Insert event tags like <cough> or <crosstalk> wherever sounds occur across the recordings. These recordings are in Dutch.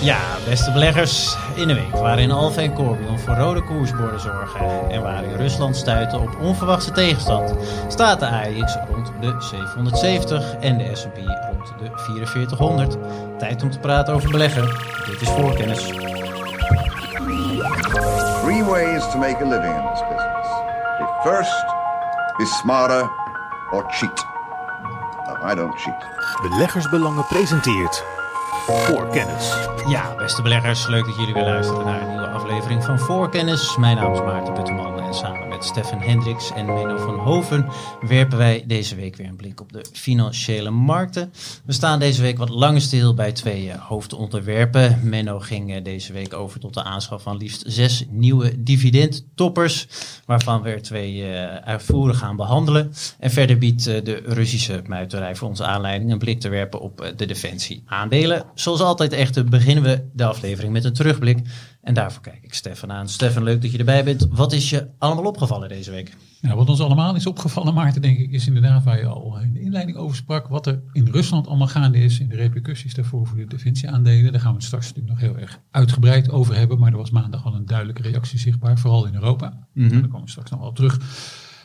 Ja, beste beleggers. In de week waarin Alfa en Corbion voor rode koersborden zorgen en waarin Rusland stuitte op onverwachte tegenstand, staat de AEX rond de 770 en de S&P rond de 4400. Tijd om te praten over beleggen. Dit is voorkennis. Three ways to make a living in this business. Be first, be smarter, or cheat. No, I don't cheat. Beleggersbelangen presenteert Voorkennis. Ja, beste beleggers, leuk dat jullie weer luisteren naar een nieuwe aflevering van Voorkennis. Mijn naam is Maarten Butteman en samen Stefan Hendricks en Menno van Hoven werpen wij deze week weer een blik op de financiële markten. We staan deze week wat langer stil bij twee uh, hoofdonderwerpen. Menno ging uh, deze week over tot de aanschaf van liefst zes nieuwe dividendtoppers, waarvan we er twee uh, gaan behandelen. En verder biedt de Russische muiterij voor onze aanleiding een blik te werpen op de defensie aandelen. Zoals altijd echter beginnen we de aflevering met een terugblik. En daarvoor kijk ik Stefan aan. Stefan, leuk dat je erbij bent. Wat is je allemaal opgevallen deze week? Nou, wat ons allemaal is opgevallen, Maarten, denk ik, is inderdaad waar je al in de inleiding over sprak. Wat er in Rusland allemaal gaande is in de repercussies daarvoor voor de defensieaandelen. Daar gaan we het straks natuurlijk nog heel erg uitgebreid over hebben. Maar er was maandag al een duidelijke reactie zichtbaar, vooral in Europa. Mm -hmm. Daar komen we straks nog wel op terug.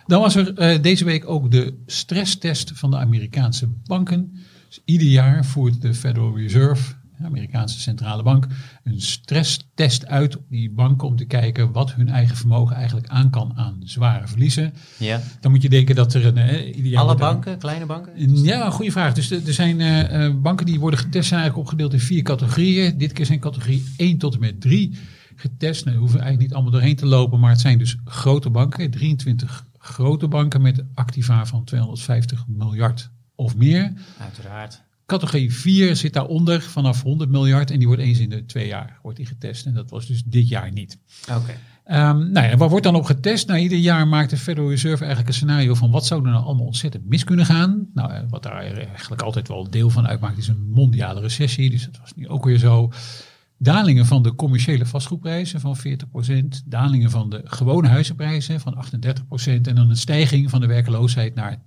Dan was er uh, deze week ook de stresstest van de Amerikaanse banken. Dus ieder jaar voert de Federal Reserve, de Amerikaanse centrale bank, een stresstest uit op die banken om te kijken wat hun eigen vermogen eigenlijk aan kan aan zware verliezen. Ja. Dan moet je denken dat er een jaar Alle banken, kleine banken? Ja, goede vraag. Dus er zijn uh, banken die worden getest, zijn eigenlijk opgedeeld in vier categorieën. Dit keer zijn categorie 1 tot en met 3 getest. Nou, we hoeven eigenlijk niet allemaal doorheen te lopen, maar het zijn dus grote banken, 23 grote banken met activa van 250 miljard of meer. Uiteraard. Categorie 4 zit daaronder vanaf 100 miljard en die wordt eens in de twee jaar wordt die getest. En dat was dus dit jaar niet. Oké. Okay. Um, nou ja, waar wordt dan op getest? Nou, ieder jaar maakt de Federal Reserve eigenlijk een scenario van wat zou er nou allemaal ontzettend mis kunnen gaan. Nou, wat daar eigenlijk altijd wel deel van uitmaakt is een mondiale recessie. Dus dat was nu ook weer zo. Dalingen van de commerciële vastgoedprijzen van 40%, dalingen van de gewone huizenprijzen van 38% en dan een stijging van de werkloosheid naar 10%.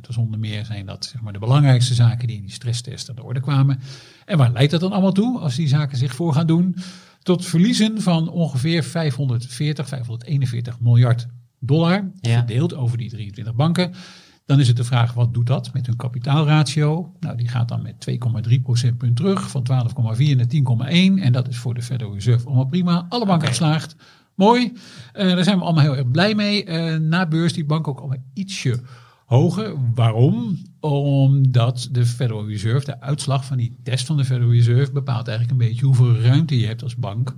Dus onder meer zijn dat zeg maar, de belangrijkste zaken die in die stresstest aan de orde kwamen. En waar leidt dat dan allemaal toe als die zaken zich voor gaan doen? Tot verliezen van ongeveer 540, 541 miljard dollar, ja. verdeeld over die 23 banken. Dan is het de vraag, wat doet dat met hun kapitaalratio? Nou, die gaat dan met 2,3 procentpunt terug, van 12,4 naar 10,1. En dat is voor de Federal Reserve allemaal prima. Alle banken geslaagd. Mooi. Uh, daar zijn we allemaal heel erg blij mee. Uh, na beurs die bank ook allemaal ietsje hoger. Waarom? Omdat de Federal Reserve, de uitslag van die test van de Federal Reserve, bepaalt eigenlijk een beetje hoeveel ruimte je hebt als bank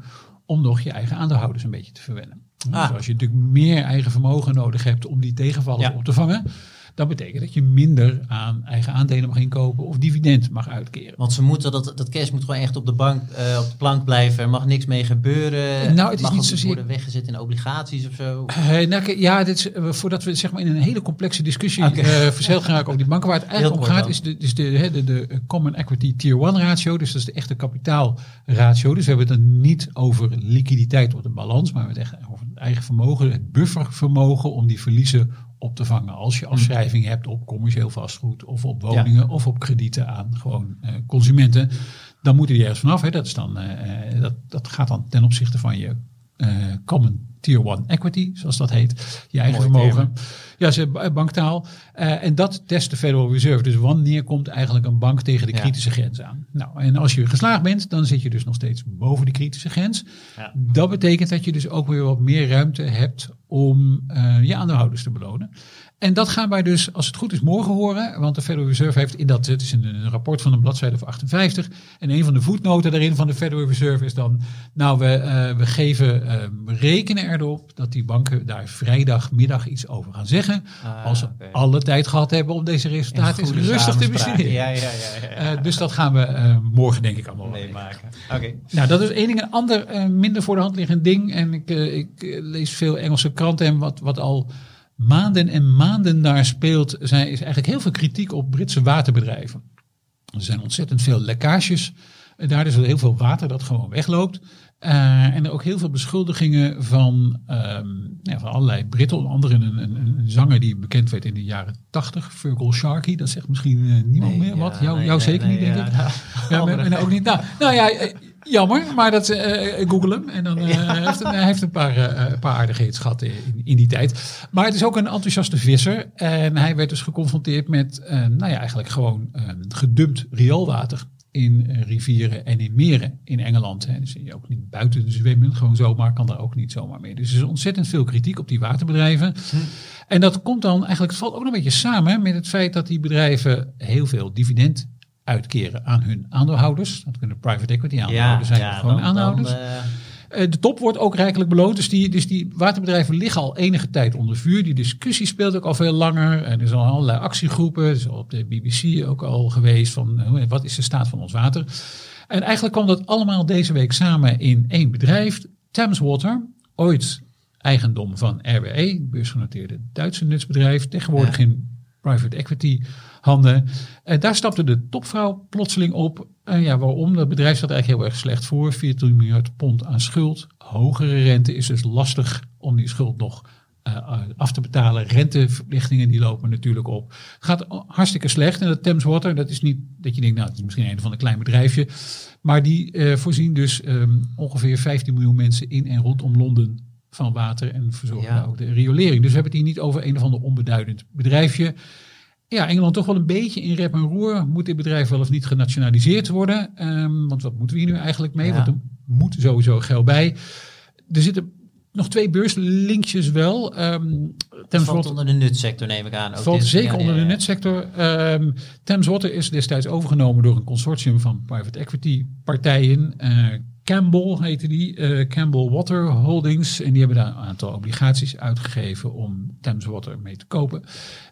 om nog je eigen aandeelhouders een beetje te verwennen. Ah. Dus als je natuurlijk meer eigen vermogen nodig hebt om die tegenvallen ja. op te vangen, dat betekent dat je minder aan eigen aandelen mag inkopen of dividend mag uitkeren. Want ze moeten dat, dat cash moet gewoon echt op de, bank, uh, op de plank blijven. Er mag niks mee gebeuren. Nou, het is mag niet zozeer worden weggezet in obligaties of zo. Uh, nou, ja, dit is, uh, voordat we zeg maar in een hele complexe discussie okay. verzeild gaan raken over die banken, waar het eigenlijk om gaat, is de, is de, de, de Common Equity Tier 1 ratio. Dus dat is de echte kapitaalratio. Dus we hebben het dan niet over liquiditeit of de balans, maar we hebben het echt over het eigen vermogen, het buffervermogen om die verliezen op te vangen. Als je afschrijving hebt op commercieel vastgoed of op woningen ja. of op kredieten aan gewoon uh, consumenten, dan moeten die ergens vanaf. Hè. Dat, is dan, uh, dat, dat gaat dan ten opzichte van je uh, common tier 1 equity, zoals dat heet. Je eigen Mooi vermogen. Ja, ze banktaal. Uh, en dat test de Federal Reserve. Dus wanneer komt eigenlijk een bank tegen de kritische ja. grens aan? Nou, en als je geslaagd bent, dan zit je dus nog steeds boven de kritische grens. Ja. Dat betekent dat je dus ook weer wat meer ruimte hebt om uh, je aandeelhouders te belonen. En dat gaan wij dus, als het goed is, morgen horen. Want de Federal Reserve heeft in dat, het is een, rapport van een bladzijde of 58. En een van de voetnoten daarin van de Federal Reserve is dan, nou, we, uh, we geven, uh, we rekenen erop dat die banken daar vrijdagmiddag iets over gaan zeggen. Ah, als ze alle tijd gehad hebben om deze resultaten eens rustig te bestuderen. Ja, ja, ja. ja. Uh, dus dat gaan we uh, morgen denk ik allemaal meemaken. Oké. nou, dat is één ding. Een ander minder voor de hand liggend ding. En ik, ik lees veel Engelse kranten en wat, wat al maanden en maanden daar speelt, zijn, is eigenlijk heel veel kritiek op Britse waterbedrijven. Er zijn ontzettend veel lekkages. Daar is er heel veel water dat gewoon wegloopt. Uh, en er ook heel veel beschuldigingen van, um, ja, van allerlei Britten. Onder andere een, een, een, zanger die bekend werd in de jaren tachtig, Virgil Sharkey. Dat zegt misschien uh, niemand Nee, meer ja, wat. Jou, nee, jou nee, zeker niet, denk ja, ik. <laughs> Ja, maar, maar ook niet. Nou, nou ja, Jammer, maar dat, eh google hem. En dan eh, heeft, hij heeft een paar, een paar aardige hits gehad in, in die tijd. Maar het is ook een enthousiaste visser. En hij werd dus geconfronteerd met, nou ja, eigenlijk gewoon gedumpt rioolwater in rivieren en in meren in Engeland. Hè. Dus je ook niet buiten zwemmen, gewoon zomaar, kan daar ook niet zomaar mee. Dus er is ontzettend veel kritiek op die waterbedrijven. En dat komt dan eigenlijk, het valt ook nog een beetje samen met het feit dat die bedrijven heel veel dividend uitkeren aan hun aandeelhouders. Dat kunnen private equity aandeelhouders zijn, of gewoon dan- aandeelhouders. dan, eh, Eh, de top wordt ook rijkelijk beloond. Dus die, dus die waterbedrijven liggen al enige tijd onder vuur. Die discussie speelt ook al veel langer. En er zijn al allerlei actiegroepen. Er is op de BBC ook al geweest van eh, wat is de staat van ons water. En eigenlijk kwam dat allemaal deze week samen in één bedrijf. Thames Water, ooit eigendom van RWE, beursgenoteerde Duitse nutsbedrijf. Tegenwoordig in private equity handen. En daar stapte de topvrouw plotseling op. En ja, waarom? Dat bedrijf staat eigenlijk heel erg slecht voor. 14 miljard pond aan schuld. Hogere rente is dus lastig om die schuld nog eh, af te betalen. Renteverplichtingen die lopen natuurlijk op. Gaat hartstikke slecht. En dat Thames Water, dat is niet dat je denkt, nou, het is misschien een van een klein bedrijfje. Maar die eh, voorzien dus ehm, ongeveer 15 miljoen mensen in en rondom Londen van water en verzorgen Ja. ook de riolering. Dus we hebben het hier niet over een of ander onbeduidend bedrijfje. Ja, Engeland toch wel een beetje in rep en roer. Moet dit bedrijf wel of niet genationaliseerd worden? Ehm, want wat moeten we hier nu eigenlijk mee? Ja. Want er moet sowieso geld bij. Er zitten nog twee beurslinkjes wel. Ehm Het Thames valt Water onder de nutsector, neem ik aan. Ook valt zeker onder de ja. netsector. Ehm Thames Water is destijds overgenomen door een consortium van private equity partijen. Eh, Campbell heette die, eh, Campbell Water Holdings. En die hebben daar een aantal obligaties uitgegeven om Thames Water mee te kopen.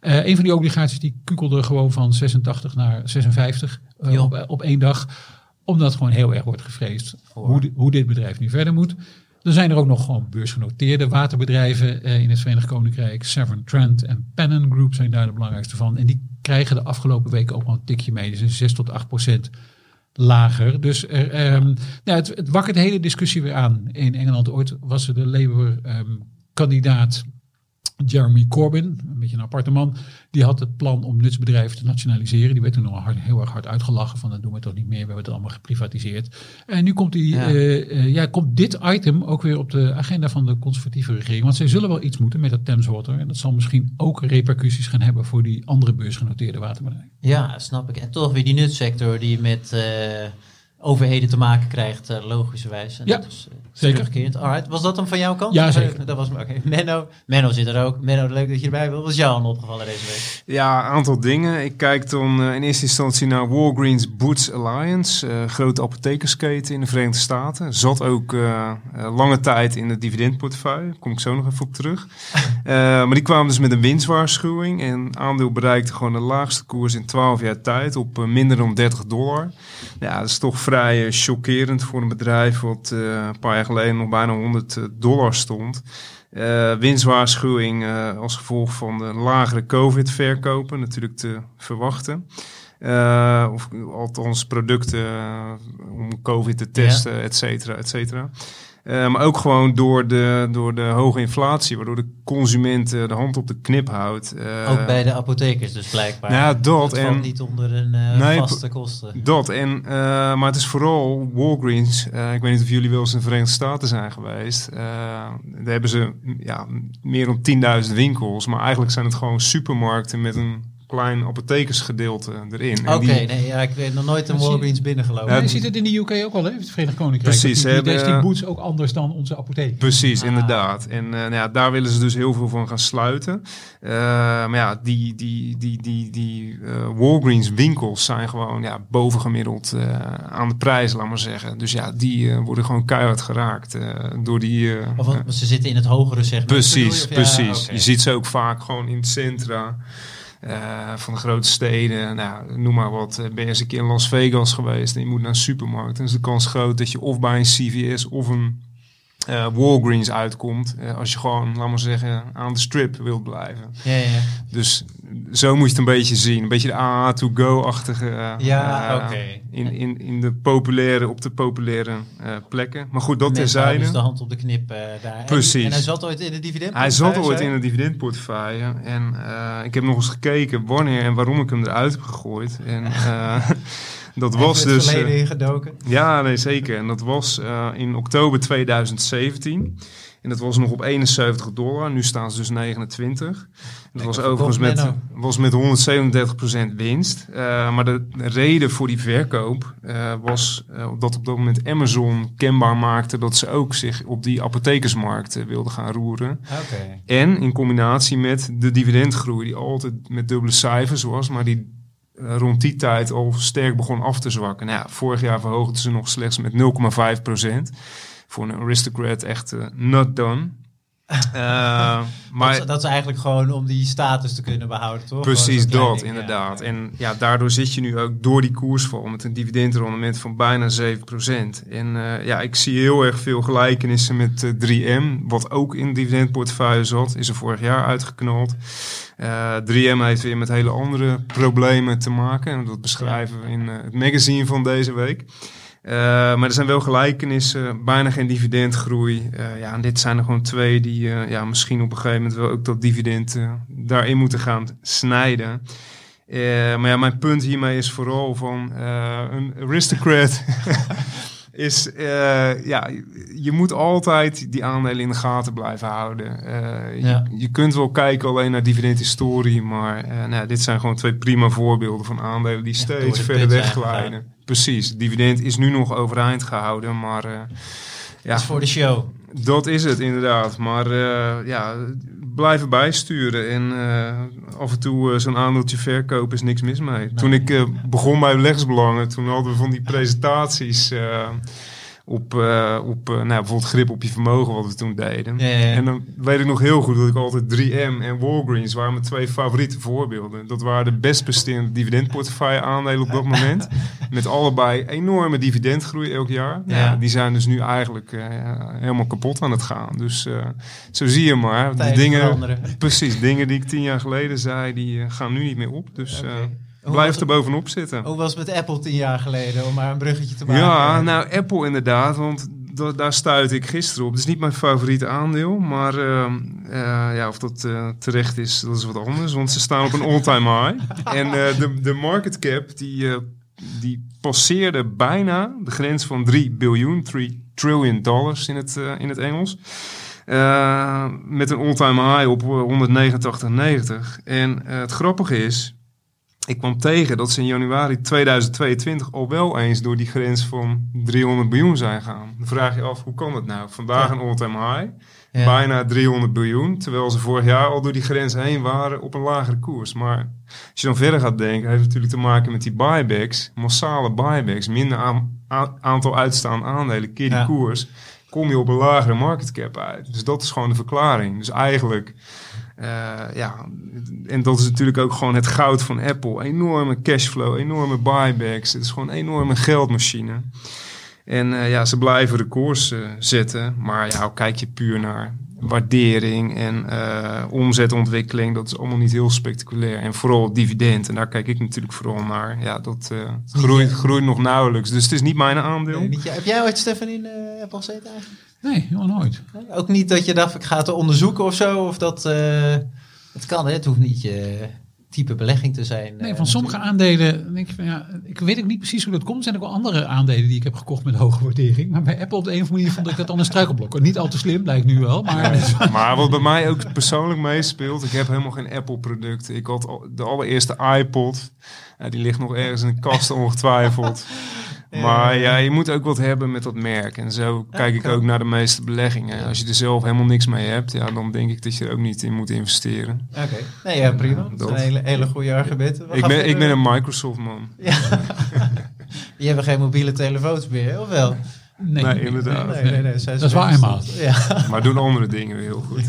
Eh, een van die obligaties die kukelde gewoon van 86 naar 56 eh, op, op één dag. Omdat gewoon heel erg wordt gevreesd hoe, hoe dit bedrijf nu verder moet. Er zijn er ook nog gewoon beursgenoteerde waterbedrijven in het Verenigd Koninkrijk. Severn Trent en Pennon Group zijn daar de belangrijkste van. En die krijgen de afgelopen weken ook wel een tikje mee. Dus een 6 tot 8 procent lager. Dus er, ehm, nou, het, het hele discussie weer aan. In Engeland ooit was er de Labour-kandidaat Jeremy Corbyn, een beetje een aparte man, die had het plan om nutsbedrijven te nationaliseren. Die werd toen nog hard, heel erg hard uitgelachen van dat doen we toch niet meer, we hebben het allemaal geprivatiseerd. En nu komt, die, Ja. eh, eh, ja, komt dit item ook weer op de agenda van de conservatieve regering. Want zij zullen wel iets moeten met dat Thames Water. En dat zal misschien ook repercussies gaan hebben voor die andere beursgenoteerde waterbedrijven. Ja, snap ik. En toch weer die nutsector die met eh, overheden te maken krijgt, logischerwijs. En Ja, dat is, zeker. terugkerend. Alright, was dat dan van jouw kant? Ja, zeker. Dat was oké. Menno, Menno zit er ook. Menno, leuk dat je erbij bent. Wat is jou aan opgevallen deze week? Ja, een aantal dingen. Ik kijk dan eh, in eerste instantie naar Walgreens Boots Alliance, eh, grote apothekersketen in de Verenigde Staten. Zat ook eh, lange tijd in de dividendportefeuille, daar kom ik zo nog even op terug. <laughs> Eh, maar die kwamen dus met een winstwaarschuwing en aandeel bereikte gewoon de laagste koers in 12 jaar tijd op minder dan 30 dollar. Ja, dat is toch vrij chockerend voor een bedrijf wat eh, een paar jaar geleden nog bijna 100 dollar stond. Eh, winstwaarschuwing eh, als gevolg van de lagere COVID-verkopen natuurlijk te verwachten. Eh, of althans producten eh, om COVID te testen, et cetera, et cetera. Eh, maar ook gewoon door de, door de hoge inflatie, waardoor de consument eh, de hand op de knip houdt. Eh, ook bij de apothekers dus blijkbaar. nou ja, dat Het en- niet onder een Nee, vaste kosten. Dat, en, maar het is vooral Walgreens. Ik weet niet of jullie wel eens in de Verenigde Staten zijn geweest. Daar hebben ze ja, meer dan 10.000 winkels. Maar eigenlijk zijn het gewoon supermarkten met een klein apothekersgedeelte erin. Oké, die- nee, ja, ik weet nog nooit een Walgreens binnengelopen. Je ziet het in de UK ook al, hè? Het Verenigd Koninkrijk. Precies, Die, ze die, die boots ook anders dan onze apotheek. Precies, Ah. inderdaad. En eh, nou ja, daar willen ze dus heel veel van gaan sluiten. Eh, maar ja, die, die, die, die, die eh, Walgreens winkels zijn gewoon ja, bovengemiddeld eh, aan de prijs, laat maar zeggen. Dus ja, die eh, worden gewoon keihard geraakt eh, door die... eh, Of want ze zitten in het hogere segment. Precies, je? Of ja, precies. Je ziet ze ook vaak gewoon in het centra eh, van de grote steden. Nou, noem maar wat. Eh, Ben je eens een keer in Las Vegas geweest en je moet naar een supermarkt. Dan is de kans groot dat je of bij een CVS of een eh, Walgreens uitkomt. eh, als je gewoon, laat maar zeggen, aan de strip wilt blijven. Ja, ja. Dus zo moet je het een beetje zien. Een beetje de AA-to-go-achtige. eh, Ja, oké. In, in, in de populaire, op de populaire plekken. Maar goed, dat terzijde. dus de hand op de knip daar. Precies. En, hij zat ooit in de dividend. Hij zat ooit in een dividendportefeuille. En ik heb nog eens gekeken wanneer en waarom ik hem eruit heb gegooid. En <laughs> Dat was dus... verleden eh, ingedoken. ja, nee, zeker. En dat was eh, in oktober 2017. En dat was nog op 71 dollar. Nu staan ze dus 29. Dat was overigens met, was met 137% winst. Eh, maar de reden voor die verkoop was dat op dat moment Amazon kenbaar maakte dat ze ook zich op die apothekersmarkt wilden gaan roeren. Oké. En in combinatie met de dividendgroei, die altijd met dubbele cijfers was, maar die rond die tijd al sterk begon af te zwakken. Nou ja, vorig jaar verhoogden ze nog slechts met 0,5%. Voor een aristocrat echt eh, not done. Eh, <laughs> maar dat, is, dat is eigenlijk gewoon om die status te kunnen behouden, toch? Precies dat, ding, ja. inderdaad. En ja, daardoor zit je nu ook door die koersval met een dividendrendement van bijna 7%. En eh, ja, ik zie heel erg veel gelijkenissen met eh, 3M, wat ook in de dividendportefeuille zat, is er vorig jaar uitgeknald. Eh 3M heeft weer met hele andere problemen te maken. En dat beschrijven we in eh, het magazine van deze week. Eh, maar er zijn wel gelijkenissen, bijna geen dividendgroei. Eh, ja, en dit zijn er gewoon twee die eh, ja, misschien op een gegeven moment wel ook dat dividend daarin moeten gaan snijden. Maar ja, mijn punt hiermee is vooral van een aristocrat <laughs> is, eh, ja, je moet altijd die aandelen in de gaten blijven houden. Eh, Ja. je, je kunt wel kijken alleen naar dividendhistorie, maar eh, nou, ja, dit zijn gewoon twee prima voorbeelden van aandelen die steeds de verder wegglijden. Precies, dividend is nu nog overeind gehouden, maar eh, Dat ja, is voor de show. Dat is het inderdaad. Maar eh, ja, blijven bijsturen en eh, af en toe eh, zo'n aandeeltje verkopen is niks mis mee. Toen ik begon bij Legsbelangen, toen hadden we van die presentaties op, eh, op nou, bijvoorbeeld grip op je vermogen wat we toen deden. Ja, ja, ja. En dan weet ik nog heel goed dat ik altijd 3M en Walgreens waren mijn twee favoriete voorbeelden. Dat waren de best presterende dividendportefeuille aandelen op dat moment. <laughs> Met allebei enorme dividendgroei elk jaar. Ja. Ja. die zijn dus nu eigenlijk eh, helemaal kapot aan het gaan. Dus zo zie je maar. De dingen, veranderen. precies, dingen die ik tien jaar geleden zei, die gaan nu niet meer op. Dus. Hoe blijf was er bovenop zitten. Hoe was het met Apple tien jaar geleden, om maar een bruggetje te maken? Ja, nou Apple inderdaad, want da- daar stuitte ik gisteren op. Het is niet mijn favoriete aandeel, maar ehm, eh, ja, of dat eh, terecht is, dat is wat anders. Want ze staan op een all-time high. <laughs> en eh, de, de market cap, die, die passeerde bijna de grens van 3 biljoen, 3 trillion dollars in het, in het Engels. Met een all-time high op eh, 189,90. En het grappige is, ik kwam tegen dat ze in januari 2022 al wel eens door die grens van 300 biljoen zijn gaan. Dan vraag je af, hoe kan dat nou? Vandaag een all-time high, Ja. bijna 300 biljoen, terwijl ze vorig jaar al door die grens heen waren op een lagere koers. Maar als je dan verder gaat denken, heeft het natuurlijk te maken met die buybacks, massale buybacks, minder aantal uitstaande aandelen, keer die Ja. koers, kom je op een lagere market cap uit. Dus dat is gewoon de verklaring. Dus eigenlijk... Eh, ja, en dat is natuurlijk ook gewoon het goud van Apple. Enorme cashflow, enorme buybacks. Het is gewoon een enorme geldmachine. En eh, ja, ze blijven de koers eh, zetten. Maar ja, kijk je puur naar waardering en omzetontwikkeling. Dat is allemaal niet heel spectaculair. En vooral dividend. En daar kijk ik natuurlijk vooral naar. Ja, dat groeit, groeit nog nauwelijks. Dus het is niet mijn aandeel. Nee, niet heb jij ooit, Stefan, in Apple gezeten eigenlijk? Nee, helemaal nooit. Ook niet dat je dacht, ik ga het onderzoeken of zo? Of dat... eh, het kan, hè? Het hoeft niet je type belegging te zijn. Nee, eh, van sommige aandelen denk ik van ja, ik weet ook niet precies hoe dat komt. Er zijn ook wel andere aandelen die ik heb gekocht met hoge waardering. Maar bij Apple op de een of andere manier vond ik dat dan een struikelblok. Niet al te slim, blijkt nu wel. Maar Maar wat bij mij ook persoonlijk meespeelt, ik heb helemaal geen Apple-producten. Ik had al- de allereerste iPod, ja, die ligt nog ergens in de kast ongetwijfeld. Maar ja, je moet ook wat hebben met dat merk. En zo kijk ik ook naar de meeste beleggingen. Als je er zelf helemaal niks mee hebt, ja, dan denk ik dat je er ook niet in moet investeren. Oké. Nee, ja, prima. Dat dat. zijn hele, hele goede argumenten. We Ik ben, ik ben een Microsoft-man. Je <laughs> hebt geen mobiele telefoons meer, of wel? Nee, Nee, inderdaad. Nee, nee, nee. Dat is waar eenmaal. Ja. <laughs> Maar doen andere dingen weer heel goed.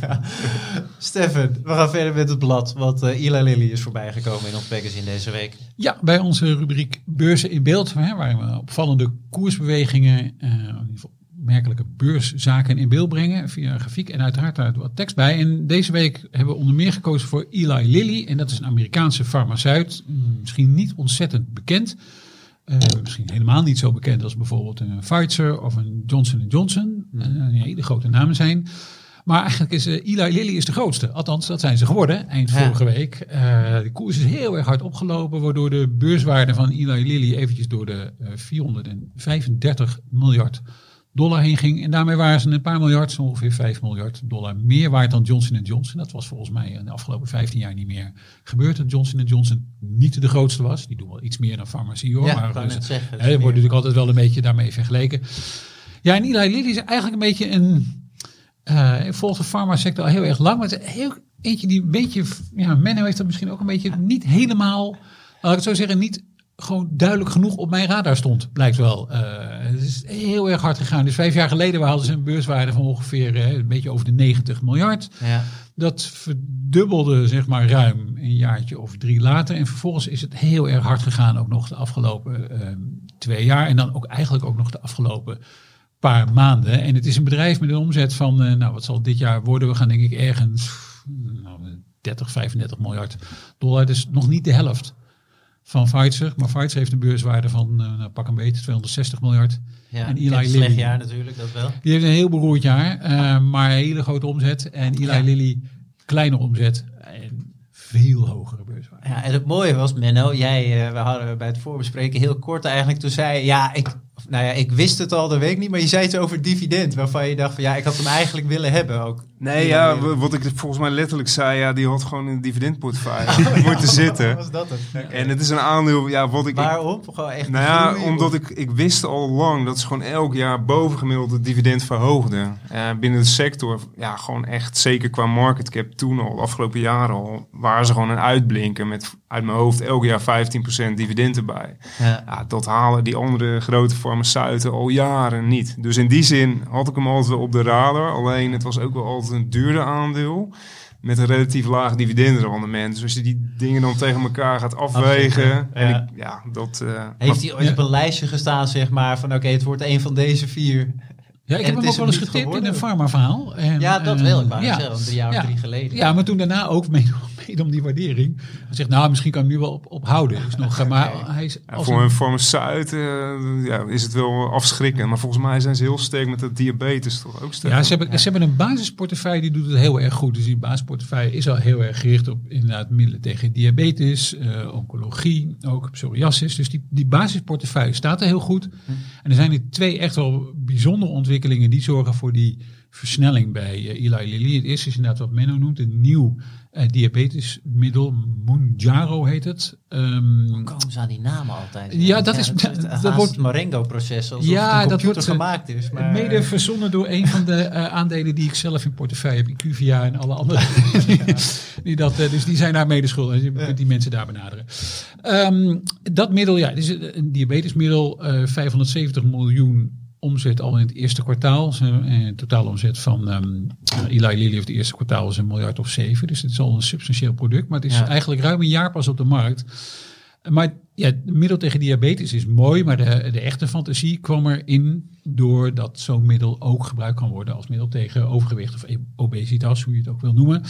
Stefan, we gaan verder met het blad. Want eh Eli Lilly is voorbijgekomen in ons magazine deze week. Ja, bij onze rubriek Beurzen in beeld, hè, waarin we opvallende koersbewegingen, eh, in ieder geval merkelijke beurszaken in beeld brengen via een grafiek en uiteraard daar wat tekst bij. En deze week hebben we onder meer gekozen voor Eli Lilly en dat is een Amerikaanse farmaceut, misschien niet ontzettend bekend. Eh, misschien helemaal niet zo bekend als bijvoorbeeld een Pfizer of een Johnson Johnson, eh, die hele grote namen zijn. Maar eigenlijk is eh, Eli Lilly is de grootste. Althans, dat zijn ze geworden eind Ja. vorige week. De koers is heel erg hard opgelopen, waardoor de beurswaarde van Eli Lilly eventjes door de eh, 435 miljard dollar heen ging. En daarmee waren ze een paar miljard, zo ongeveer 5 miljard dollar meer waard dan Johnson Johnson. Dat was volgens mij in de afgelopen 15 jaar niet meer gebeurd. Dat Johnson Johnson niet de grootste was. Die doen wel iets meer dan farmacie hoor. Ja, maar wou dus- zeggen. Hè, wordt natuurlijk altijd wel een beetje daarmee vergeleken. Ja, en Eli Lilly is eigenlijk een beetje een... volgt de farmasector al heel erg lang. Maar het is heel, eentje die een beetje... Ja, Menno heeft dat misschien ook een beetje niet helemaal... Laat ik het zo zeggen, niet gewoon duidelijk genoeg op mijn radar stond. Blijkt wel. Eh, het is heel erg hard gegaan. Dus vijf jaar geleden hadden ze een beurswaarde van ongeveer eh, een beetje over de 90 miljard. Ja. Dat verdubbelde zeg maar ruim een jaartje of drie later. En vervolgens is het heel erg hard gegaan ook nog de afgelopen ehm, twee jaar. En dan ook eigenlijk ook nog de afgelopen paar maanden. En het is een bedrijf met een omzet van, eh, nou wat zal dit jaar worden? We gaan denk ik ergens nou, 30, 35 miljard dollar. Dus nog niet de helft van Pfizer. Maar Pfizer heeft een beurswaarde van, nou, pak een beetje, 260 miljard. Ja, En Eli Eli slecht Lilly. jaar natuurlijk, dat wel. Die heeft een heel beroerd jaar, eh, maar een hele grote omzet. En Eli Ja. Lilly, kleine omzet en veel hogere beurswaarde. Ja, en het mooie was, Menno, jij, eh, we hadden bij het voorbespreken heel kort eigenlijk, toen zei ja, ik, nou ja, ik wist het al, dat weet ik niet, maar je zei iets over dividend, waarvan je dacht van, ja, ik had hem eigenlijk willen hebben ook. Nee, ja, wat ik volgens mij letterlijk zei, ja, die had gewoon in een dividendportefeuille <laughs> moeten zitten. Was dat het? En het is een aandeel, ja, wat ik... Waarom? Gewoon echt Nou ja, omdat ik, ik wist al lang dat ze gewoon elk jaar bovengemiddeld het dividend verhoogden. Eh, binnen de sector, ja, gewoon echt, zeker qua market cap toen al, de afgelopen jaren al, waren ze gewoon een uitblinken met uit mijn hoofd elk jaar 15% dividend erbij. Ja. Ja, dat halen die andere grote farmaceuten al jaren niet. Dus in die zin had ik hem altijd wel op de radar. Alleen het was ook wel altijd een duurder aandeel. Met een relatief laag dividendrendement. Dus als je die dingen dan tegen elkaar gaat afwegen. Afwegen, En ja. ik, ja, dat. eh, Heeft hij ooit Ja. op een lijstje gestaan, zeg maar, van oké, het wordt een van deze vier. Ja, ik En heb het hem ook wel eens getipt in een pharma-verhaal. En, Ja, dat eh, wel, ik net ja. zeggen, drie jaar Ja. of drie geleden. Ja, maar toen daarna ook mede, om die waardering. Hij zegt, nou, misschien kan ik hem nu wel op, ophouden. Is nog, maar hij is ja, voor een- een farmaceut eh, ja, is het wel afschrikkend. Maar volgens mij zijn ze heel sterk met dat diabetes toch ook sterk. Ja, ze hebben, ze hebben een basisportefeuille die doet het heel erg goed. Dus die basisportefeuille is al heel erg gericht op inderdaad middelen tegen diabetes, eh, oncologie, ook psoriasis. Dus die, die basisportefeuille staat er heel goed. En er zijn er twee echt wel bijzondere ontwikkelingen die zorgen voor die versnelling bij eh, Eli Lilly. Het eerste is inderdaad wat Menno noemt, een nieuw eh, diabetesmiddel, Mounjaro heet het. Ehm, Komen ze aan die namen altijd? Ja, dat is- het, dat dat wordt- het Marengo-proces, alsof Ja, het een dat computer wordt, eh, gemaakt is. Maar, Mede verzonnen door een van de eh, aandelen die ik zelf in portefeuille heb, IQVIA en alle andere. <laughs> die, die dat, eh, dus die zijn daar mede schuldig. Je kunt die mensen daar benaderen. Ehm, dat middel, ja, het is een een diabetesmiddel, eh 570 miljoen omzet al in het eerste kwartaal. Ze- eh, totale omzet van ehm Eli Lilly of het eerste kwartaal is een miljard of zeven. Dus het is al een substantieel product. Maar het is Ja. eigenlijk ruim een jaar pas op de markt. Maar ja, het middel tegen diabetes is mooi, maar de, de echte fantasie kwam erin doordat zo'n middel ook gebruikt kan worden als middel tegen overgewicht of obesitas, hoe je het ook wil noemen.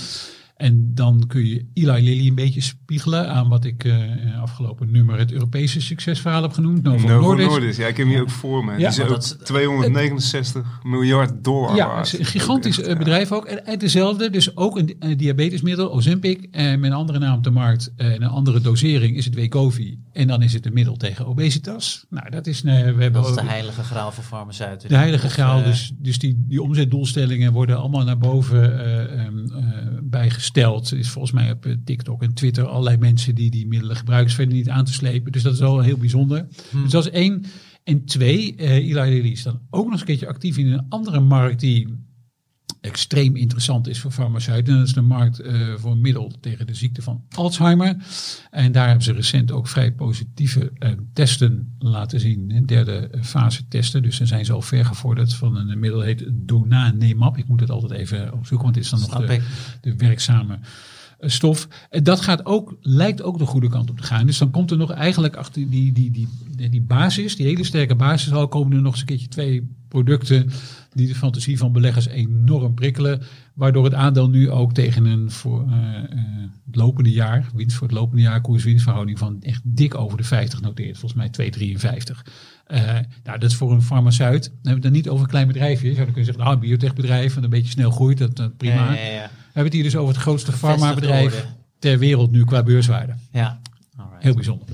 En dan kun je Eli Lilly een beetje spiegelen aan wat ik eh, afgelopen nummer het Europese succesverhaal heb genoemd. Novo, Novo Nordisk. Nordisk. Ja, ik heb hem hier ook voor me. Ja, die is maar ook dat is- 269 miljard dollar Ja, waard. het is een gigantisch Ook echt, eh, ja. bedrijf ook. En, en dezelfde, dus ook een, een diabetesmiddel, Ozempic, en met een andere naam op de markt eh, en een andere dosering is het Wegovy. En dan is het een middel tegen obesitas. Nou, dat is, eh, we hebben dat is de heilige graal voor farmaceuten. de heilige graal. Dus, dus die, die omzetdoelstellingen worden allemaal naar boven eh, ehm, eh, Er is volgens mij op eh, TikTok en Twitter allerlei mensen die die middelen gebruiken. Verder niet aan te slepen. Dus dat is wel heel bijzonder. Dus dat is één. En twee, eh Eli Lilly is dan ook nog eens een keertje actief in een andere markt die extreem interessant is voor farmaceuten. En dat is de markt eh, voor een middel tegen de ziekte van Alzheimer. En daar hebben ze recent ook vrij positieve eh, testen laten zien. Een derde fase testen. Dus dan zijn ze al ver gevorderd van een middel heet Donanemab. Ik moet het altijd even opzoeken, want dit is dan nog de, werkzame eh, stof. En dat gaat ook, lijkt ook de goede kant op te gaan. Dus dan komt er nog eigenlijk achter die, die, die, die, basis, die hele sterke basis, al komen er nog eens een keertje twee producten die de fantasie van beleggers enorm prikkelen. Waardoor het aandeel nu ook tegen een voor eh, eh, het lopende jaar, winst voor het lopende jaar, koers-winstverhouding van echt dik over de 50 noteert. Volgens mij 2,53. Eh nou, dat is voor een farmaceut. Dan hebben we het dan niet over een klein bedrijfje. Je zou dan kunnen zeggen, nou, een biotechbedrijf en een beetje snel groeit, dat, dat prima. Ja, ja. Hebben het hier dus over het grootste farmabedrijf ter wereld nu qua beurswaarde. ja. Alright. Heel bijzonder.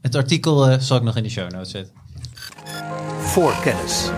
Het artikel eh, zal ik nog in de show notes zetten. Voorkennis.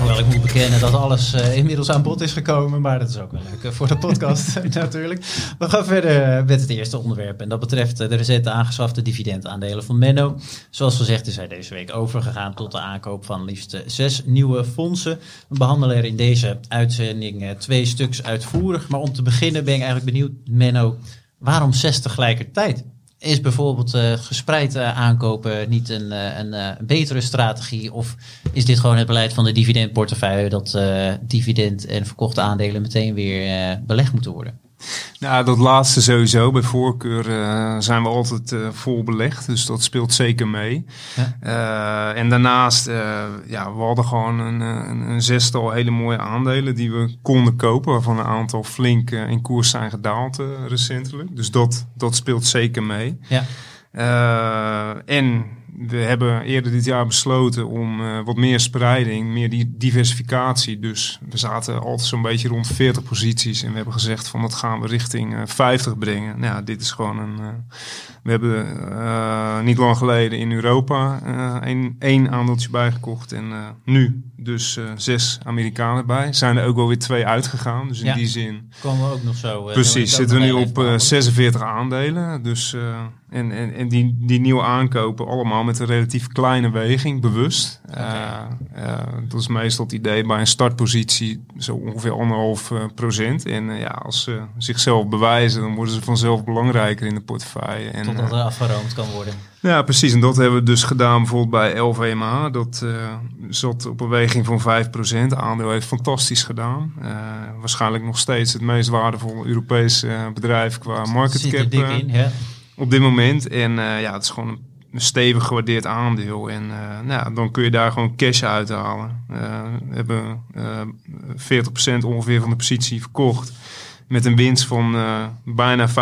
Hoewel ik moet bekennen dat alles eh, inmiddels aan bod is gekomen. Maar dat is ook wel leuk eh, voor de podcast <laughs> <laughs> natuurlijk. We gaan verder eh, met het eerste onderwerp. En dat betreft de recente aangeschafte dividendaandelen van Menno. Zoals gezegd is hij deze week overgegaan tot de aankoop van liefst zes nieuwe fondsen. We behandelen er in deze uitzending twee stuks uitvoerig. Maar om te beginnen ben ik eigenlijk benieuwd, Menno, waarom zes tegelijkertijd? Is bijvoorbeeld eh, gespreid eh, aankopen niet een, eh, een, een betere strategie? Of is dit gewoon het beleid van de dividendportefeuille dat dividend en verkochte aandelen meteen weer belegd moeten worden? Nou, dat laatste sowieso. Bij voorkeur eh, zijn we altijd eh, vol belegd, dus dat speelt zeker mee. Ja. Eh, en daarnaast, ja, we hadden gewoon een, een, een zestal hele mooie aandelen die we konden kopen, waarvan een aantal flink in koers zijn gedaald recentelijk. Dus dat, dat speelt zeker mee. Ja, en we hebben eerder dit jaar besloten om eh, wat meer spreiding, meer die diversificatie. Dus we zaten altijd zo'n beetje rond 40 posities. En we hebben gezegd van dat gaan we richting eh, 50 brengen. Nou, ja, dit is gewoon een. Eh, we hebben eh, niet lang geleden in Europa eh, een, één aandeeltje bijgekocht. En eh, nu dus eh, zes Amerikanen bij. Zijn er ook wel weer twee uitgegaan. Dus in Ja. die zin. komen we ook nog zo. eh, Precies, zitten we nu op even eh, behandelen. 46 aandelen. Dus, eh, en en, en die, die nieuwe aankopen allemaal met een relatief kleine weging, bewust. Eh, eh, dat is meestal het idee bij een startpositie zo ongeveer anderhalf eh, procent. En eh, ja, als ze zichzelf bewijzen, dan worden ze vanzelf belangrijker in de portefeuille. En, Totdat eh, er afgeroomd kan worden. ja, precies. En dat hebben we dus gedaan bijvoorbeeld bij LVMH. Dat eh, zat op een weging van 5%. Aandeel heeft fantastisch gedaan. Eh, waarschijnlijk nog steeds het meest waardevolle Europese eh, bedrijf qua market Zit cap dik in, ja. op dit moment. En ja, het is gewoon een, een stevig gewaardeerd aandeel. En eh, nou, ja, dan kun je daar gewoon cash uithalen. Eh, we hebben eh 40% ongeveer van de positie verkocht. Met een winst van eh, bijna 540%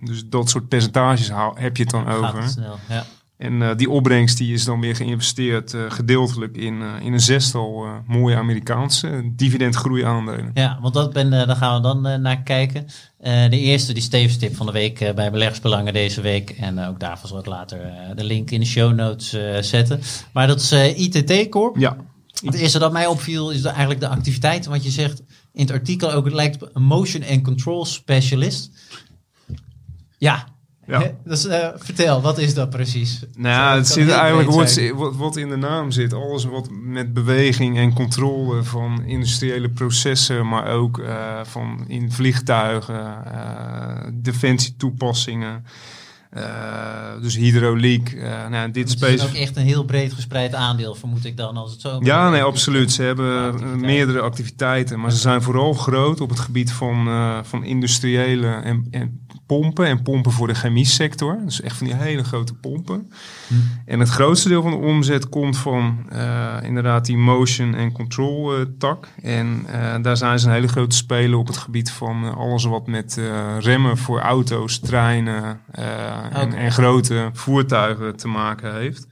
Dus dat soort percentages haal, heb je het dan Gaat over. het snel, ja. En eh, die opbrengst die is dan weer geïnvesteerd eh, gedeeltelijk in, in een zestal mooie Amerikaanse dividendgroeiaandelen. Ja, want dat ben, daar gaan we dan naar kijken. De eerste, die stevigstip van de week bij Beleggersbelangen deze week. En ook daarvoor zal ik later de link in de show notes zetten. Maar dat is ITT Corp. Ja, Het eerste dat mij opviel is eigenlijk de activiteit. Want je zegt in het artikel ook, het lijkt een motion and control specialist. Ja? Dus, eh, vertel, wat is dat precies? Nou ja, het zit eigenlijk wat, wat, wat in de naam zit. Alles wat met beweging en controle van industriële processen, maar ook eh, van in vliegtuigen, eh defensietoepassingen. Eh, dus hydrauliek. eh nou, dit is Het is bezig. ook echt een heel breed gespreid aandeel, vermoed ik dan, als het zo... Ja, nee, absoluut. Ze hebben eh, Activiteiten. meerdere activiteiten, maar ze zijn vooral groot op het gebied van, van industriële en, en pompen en pompen voor de chemie sector. Dus echt van die hele grote pompen. En het grootste deel van de omzet komt van eh, inderdaad die motion en control eh, tak. En eh, daar zijn ze een hele grote speler op het gebied van alles wat met remmen voor auto's, treinen en, grote voertuigen te maken heeft.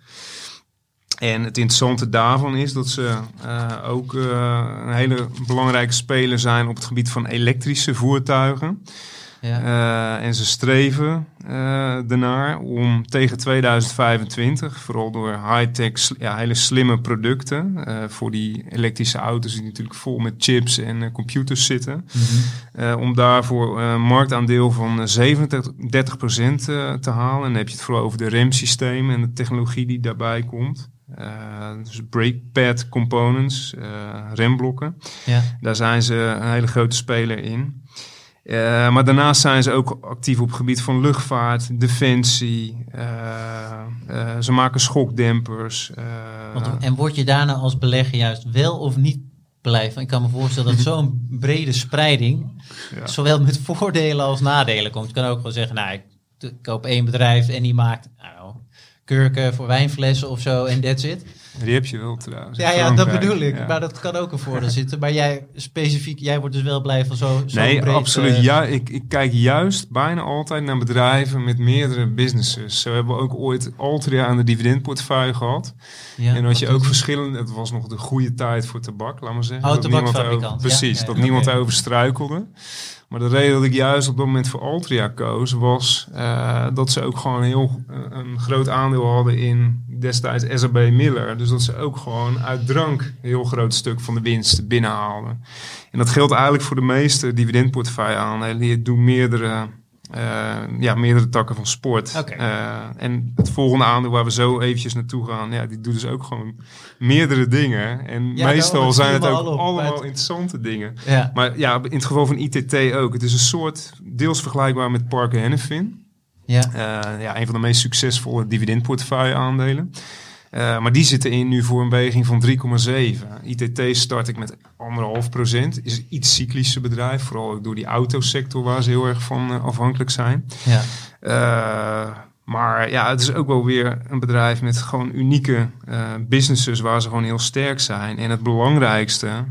En het interessante daarvan is dat ze ook een hele belangrijke speler zijn op het gebied van elektrische voertuigen. Ja. Eh, en ze streven eh ernaar om tegen 2025, vooral door high-tech, ja, hele slimme producten, eh, voor die elektrische auto's die natuurlijk vol met chips en computers zitten, eh, om daarvoor een marktaandeel van eh, 37 30% eh, te halen. En dan heb je het vooral over de remsystemen en de technologie die daarbij komt. Eh, dus brake pad components, remblokken. ja. Daar zijn ze een hele grote speler in. Eh, maar daarnaast zijn ze ook actief op het gebied van luchtvaart, defensie. eh, eh, ze maken schokdempers. Want, en word je daarna als belegger juist wel of niet blijft. Ik kan me voorstellen dat <laughs> zo'n brede spreiding, Ja. zowel met voordelen als nadelen komt. Je kan ook gewoon zeggen, nou, ik, ik koop één bedrijf en die maakt nou, kurken voor wijnflessen of zo en that's it. Die heb je wel trouwens. Ja, ja, dat bedoel ik. Ja. Maar dat kan ook een voordeel zitten. Maar jij specifiek, jij wordt dus wel blij van zo, zo Nee, breed, absoluut. eh, ja, ik, ik kijk juist bijna altijd naar bedrijven met meerdere businesses. Zo hebben we ook ooit Altria aan de dividendportefeuille gehad. ja, en had je ook verschillende... Het was nog de goede tijd voor tabak, laat maar zeggen. Oh, Dat niemand tabakfabrikant. over- Precies, Ja, dat niemand Oké. over struikelde. Maar de reden dat ik juist op dat moment voor Altria koos... was eh, dat ze ook gewoon heel eh, een groot aandeel hadden in destijds SAB Miller. Dus dat ze ook gewoon uit drank een heel groot stuk van de winst binnenhaalden. En dat geldt eigenlijk voor de meeste dividendportefeuille aandelen. Die doen meerdere, ja, meerdere takken van sport. Eh, en het volgende aandeel waar we zo eventjes naartoe gaan, ja, die doet dus ook gewoon meerdere dingen. En Ja, meestal zijn het ook op. allemaal het- interessante dingen. Ja, Maar ja, in het geval van ITT ook. Het is een soort, deels vergelijkbaar met Parker Hannifin. ja. Eh, ja, een van de meest succesvolle dividendportefeuille aandelen. Eh, maar die zitten in nu voor een weging van 3,7. ITT start ik met 1,5 procent. Is een iets cyclische bedrijf, vooral ook door die autosector waar ze heel erg van eh, afhankelijk zijn. ja. Eh, maar ja, het is ook wel weer een bedrijf met gewoon unieke businesses waar ze gewoon heel sterk zijn. En het belangrijkste,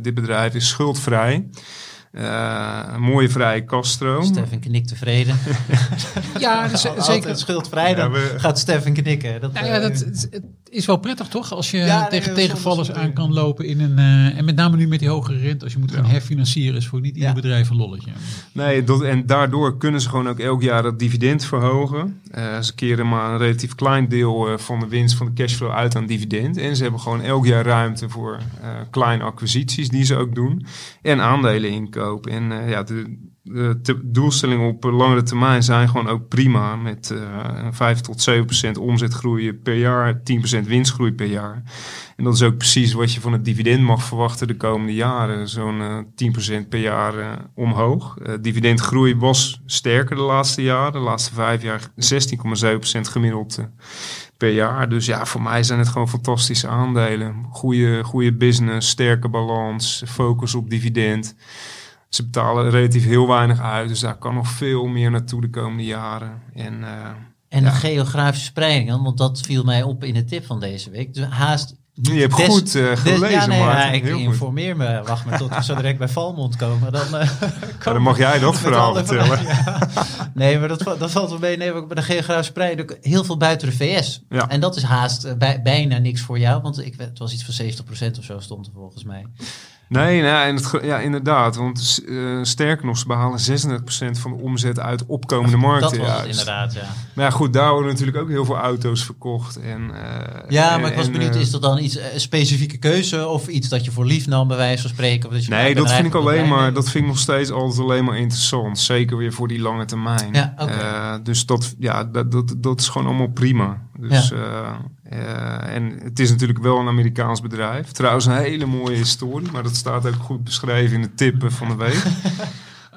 dit bedrijf is schuldvrij. Eh, een mooie vrije kaststroom. Stefan knikt tevreden. <laughs> Ja, <laughs> dus, Altijd zeker. schuldvrij, dan Ja, we- gaat Stefan knikken. Dat, Nou ja, eh, dat, het is wel prettig toch? Als je Ja, tegen tegenvallers aan kan lopen in een. eh, en met name nu met die hogere rente, als je moet gaan Ja. herfinancieren, is voor niet ieder Ja. bedrijf een lolletje. Nee, dat, en daardoor kunnen ze gewoon ook elk jaar dat dividend verhogen. Eh, ze keren maar een relatief klein deel eh, van de winst van de cashflow uit aan dividend. En ze hebben gewoon elk jaar ruimte voor eh, kleine acquisities die ze ook doen. En aandelen inkopen. En eh, ja, de, de te- doelstellingen op langere termijn zijn gewoon ook prima. Met eh 5 tot 7 procent omzetgroei per jaar, 10 procent winstgroei per jaar. En dat is ook precies wat je van het dividend mag verwachten de komende jaren. Zo'n eh 10% per jaar eh, omhoog. Dividendgroei was sterker de laatste jaren. De laatste vijf jaar 16,7% gemiddeld eh, per jaar. Dus ja, voor mij zijn het gewoon fantastische aandelen. Goede, goede business, sterke balans, focus op dividend. Ze betalen relatief heel weinig uit. Dus daar kan nog veel meer naartoe de komende jaren. En eh, En Ja. de geografische spreiding, dan, want dat viel mij op in de tip van deze week. Dus haast. je hebt goed eh, des- gelezen, ja, nee, ja, ik Heel goed. informeer me. Wacht maar tot we zo direct bij Valmond komen. Dan, eh, Ja, <laughs> dan mag jij dat verhaal vertellen. Nee, maar dat, dat valt wel mee. Nee, maar bij de geografische spreiding ook heel veel buiten de VS. Ja. En dat is haast eh, bij, bijna niks voor jou. Want ik, het was iets van 70% of zo stond er volgens mij. Nee, nee en het, ge- ja, inderdaad. Want eh, sterker nog, ze behalen 36% van de omzet uit opkomende markten. dat was het inderdaad, ja. Maar ja, goed, daar worden natuurlijk ook heel veel auto's verkocht. En, eh, Ja, en- maar ik was en, benieuwd, eh, is dat dan iets, een specifieke keuze of iets dat je voor lief nam, bij wijze van spreken? Of dat je Nee, dat vind ik alleen maar, dat vind ik nog steeds altijd alleen maar interessant. Zeker weer voor die lange termijn. Ja, dus dat, ja, dat, dat, dat is gewoon allemaal prima. Dus, eh, eh, en het is natuurlijk wel een Amerikaans bedrijf. Trouwens, een hele mooie historie, maar dat staat ook goed beschreven in de tippen van de week. <laughs>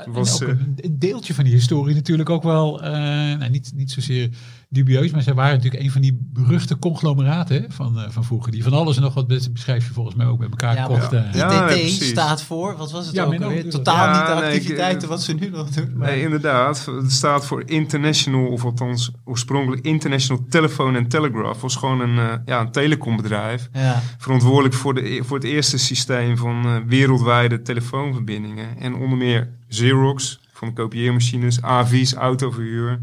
Was, eh, een een deeltje van die historie natuurlijk ook wel, eh, nou, niet, niet zozeer dubieus, maar zij waren natuurlijk een van die beruchte conglomeraten van, eh, van vroeger. Die van alles en nog wat be- beschrijf je volgens mij ook met elkaar Ja, kochten. Ja, nee, staat voor, wat was het Ja, ook alweer? Totaal niet de Ja, nee, ik, activiteiten eh, wat ze nu nog doen. maar- Nee, inderdaad. Het staat voor International, of althans oorspronkelijk International Telephone and Telegraph. was gewoon een, eh, ja, een telecombedrijf. ja. Verantwoordelijk voor, de, voor het eerste systeem van eh, wereldwijde telefoonverbindingen. En onder meer Xerox, van de kopieermachines, AV's, autoverhuur.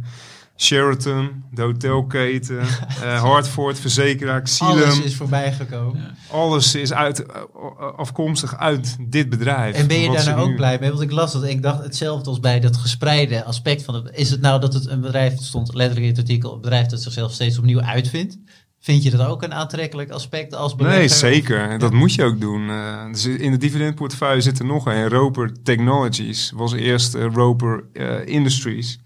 Sheraton, de hotelketen, <laughs> eh Hartford, verzekeraar, Xylem. Alles is voorbij gekomen. Alles is uit, eh, afkomstig uit dit bedrijf. En ben je daar nou ook nu- blij mee? Want ik las dat en ik dacht hetzelfde als bij dat gespreide aspect van het. Is het nou dat het een bedrijf, het stond letterlijk in het artikel, een bedrijf dat zichzelf steeds opnieuw uitvindt? Vind je dat ook een aantrekkelijk aspect als belegger? Nee, zeker. En Dat moet je ook doen. Eh, dus in de dividendportefeuille zit er nog een. Roper Technologies was eerst Roper Industries.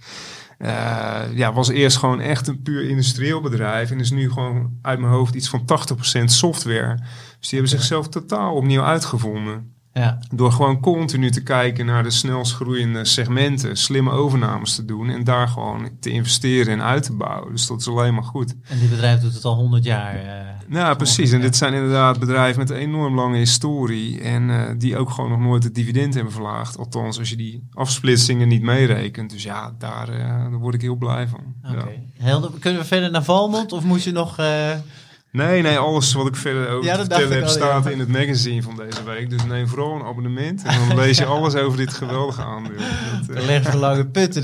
Eh, ja, was eerst gewoon echt een puur industrieel bedrijf. En is nu gewoon uit mijn hoofd iets van 80% software. Dus die hebben zichzelf totaal opnieuw uitgevonden. Ja. Door gewoon continu te kijken naar de snelst groeiende segmenten, slimme overnames te doen en daar gewoon te investeren en uit te bouwen. Dus dat is alleen maar goed. En dit bedrijf doet het al 100 jaar. eh, Nou, precies. En dit zijn inderdaad bedrijven met een enorm lange historie en eh, die ook gewoon nog nooit het dividend hebben verlaagd. Althans, als je die afsplitsingen niet meerekent. Dus ja, daar, eh, daar word ik heel blij van. Oké. Ja. Helder. Kunnen we verder naar Valmond of moet je nog... Nee, nee, alles wat ik verder over Ja, te vertellen heb al, ja. staat in het magazine van deze week. Dus neem vooral een abonnement en dan <laughs> lees je alles over dit geweldige aandeel. Dat,